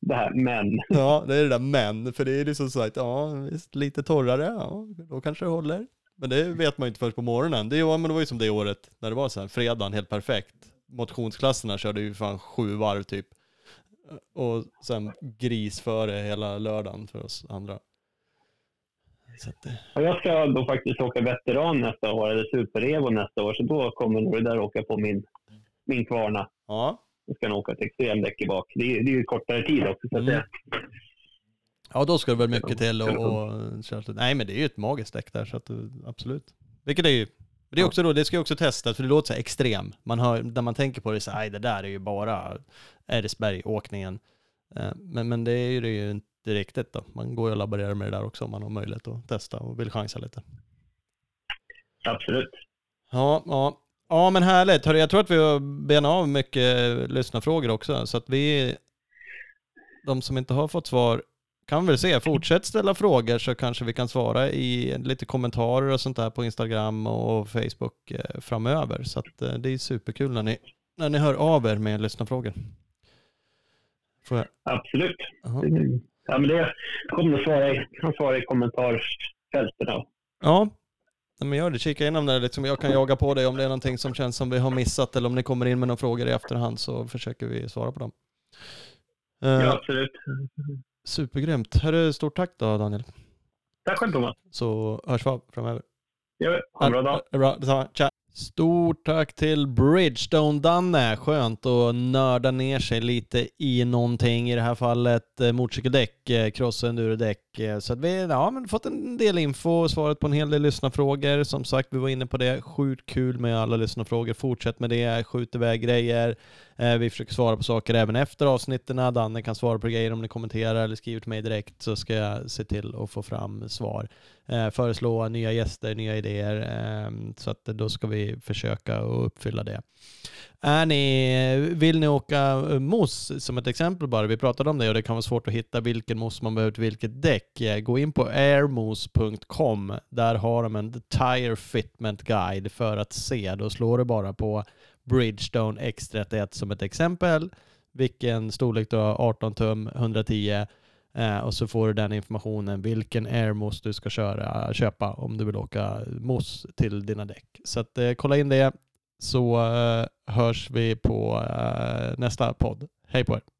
Det här men. Ja, det är det där men. För det är liksom sagt, ja, visst, lite torrare, ja, då kanske det håller. Men det vet man ju inte först på morgonen. Det, ja, men det var ju som det året när det var så här, fredagen helt perfekt. Motionsklasserna körde ju fan sju varv typ. Och sen gris före hela lördagen för oss andra. Att jag ska då faktiskt åka veteran nästa år, eller super-evo nästa år, så då kommer nog det där åka på min, min kvarna. Ja. Jag ska nog åka ett extremdäck i bak. Det är, det är ju kortare tid också. Så mm. det... Ja, då ska det väl mycket till och, och Nej, men det är ju ett magiskt däck där, så att absolut. Vilket är ju det, är också då, det ska ju också testas, för det låter så extrem. Man hör, när man tänker på det så här, det där är ju bara Eresberg-åkningen. Eh, men, men det är ju, det ju inte riktigt då. Man går ju och laborerar med det där också om man har möjlighet att testa och vill chansa lite. Absolut. Ja, ja. ja men härligt. Jag tror att vi har benat av mycket lyssnarfrågor också, så att vi, de som inte har fått svar kan väl se. Fortsätt ställa frågor så kanske vi kan svara i lite kommentarer och sånt där på Instagram och Facebook eh, framöver. Så att eh, det är superkul när ni, när ni hör av er med lyssnarfrågor. Får jag? Absolut. Aha. Ja, men det kommer att svara i, kan svara i kommentarsfälten. Ja, men gör det. Kika igenom det. Liksom jag kan jaga på dig om det är någonting som känns som vi har missat eller om ni kommer in med några frågor i efterhand så försöker vi svara på dem. Ja, absolut. Supergrymt. Hörru, stort tack då Daniel. Tack själv Thomas. Så hörs vi framöver. Ja, ha en bra dag. Bra, detsamma. Tja. Stort tack till Bridgestone-Danne. Skönt att nörda ner sig lite i någonting. I det här fallet eh, motorcykeldäck, eh, cross-enduro-däck. Eh, så att vi har ja, fått en del info, svaret på en hel del lyssnarfrågor. Som sagt, vi var inne på det. Sjukt kul med alla lyssnarfrågor. Fortsätt med det. Skjut iväg grejer. Eh, vi försöker svara på saker även efter avsnitten. Danne kan svara på grejer om ni kommenterar eller skriver till mig direkt så ska jag se till att få fram svar. Eh, föreslå nya gäster, nya idéer. Ehm, så att då ska vi försöka att uppfylla det. Är ni, vill ni åka eh, moss som ett exempel bara? Vi pratade om det och det kan vara svårt att hitta vilken moss man behöver till vilket däck. Eh, gå in på airmos.com. Där har de en tire fitment guide för att se. Då slår du bara på Bridgestone X31 som ett exempel. Vilken storlek du har, 18 tum, 110 eh, och så får du den informationen vilken airmos du ska köra, köpa om du vill åka mos till dina däck. Så att, eh, kolla in det så eh, hörs vi på eh, nästa podd. Hej på er!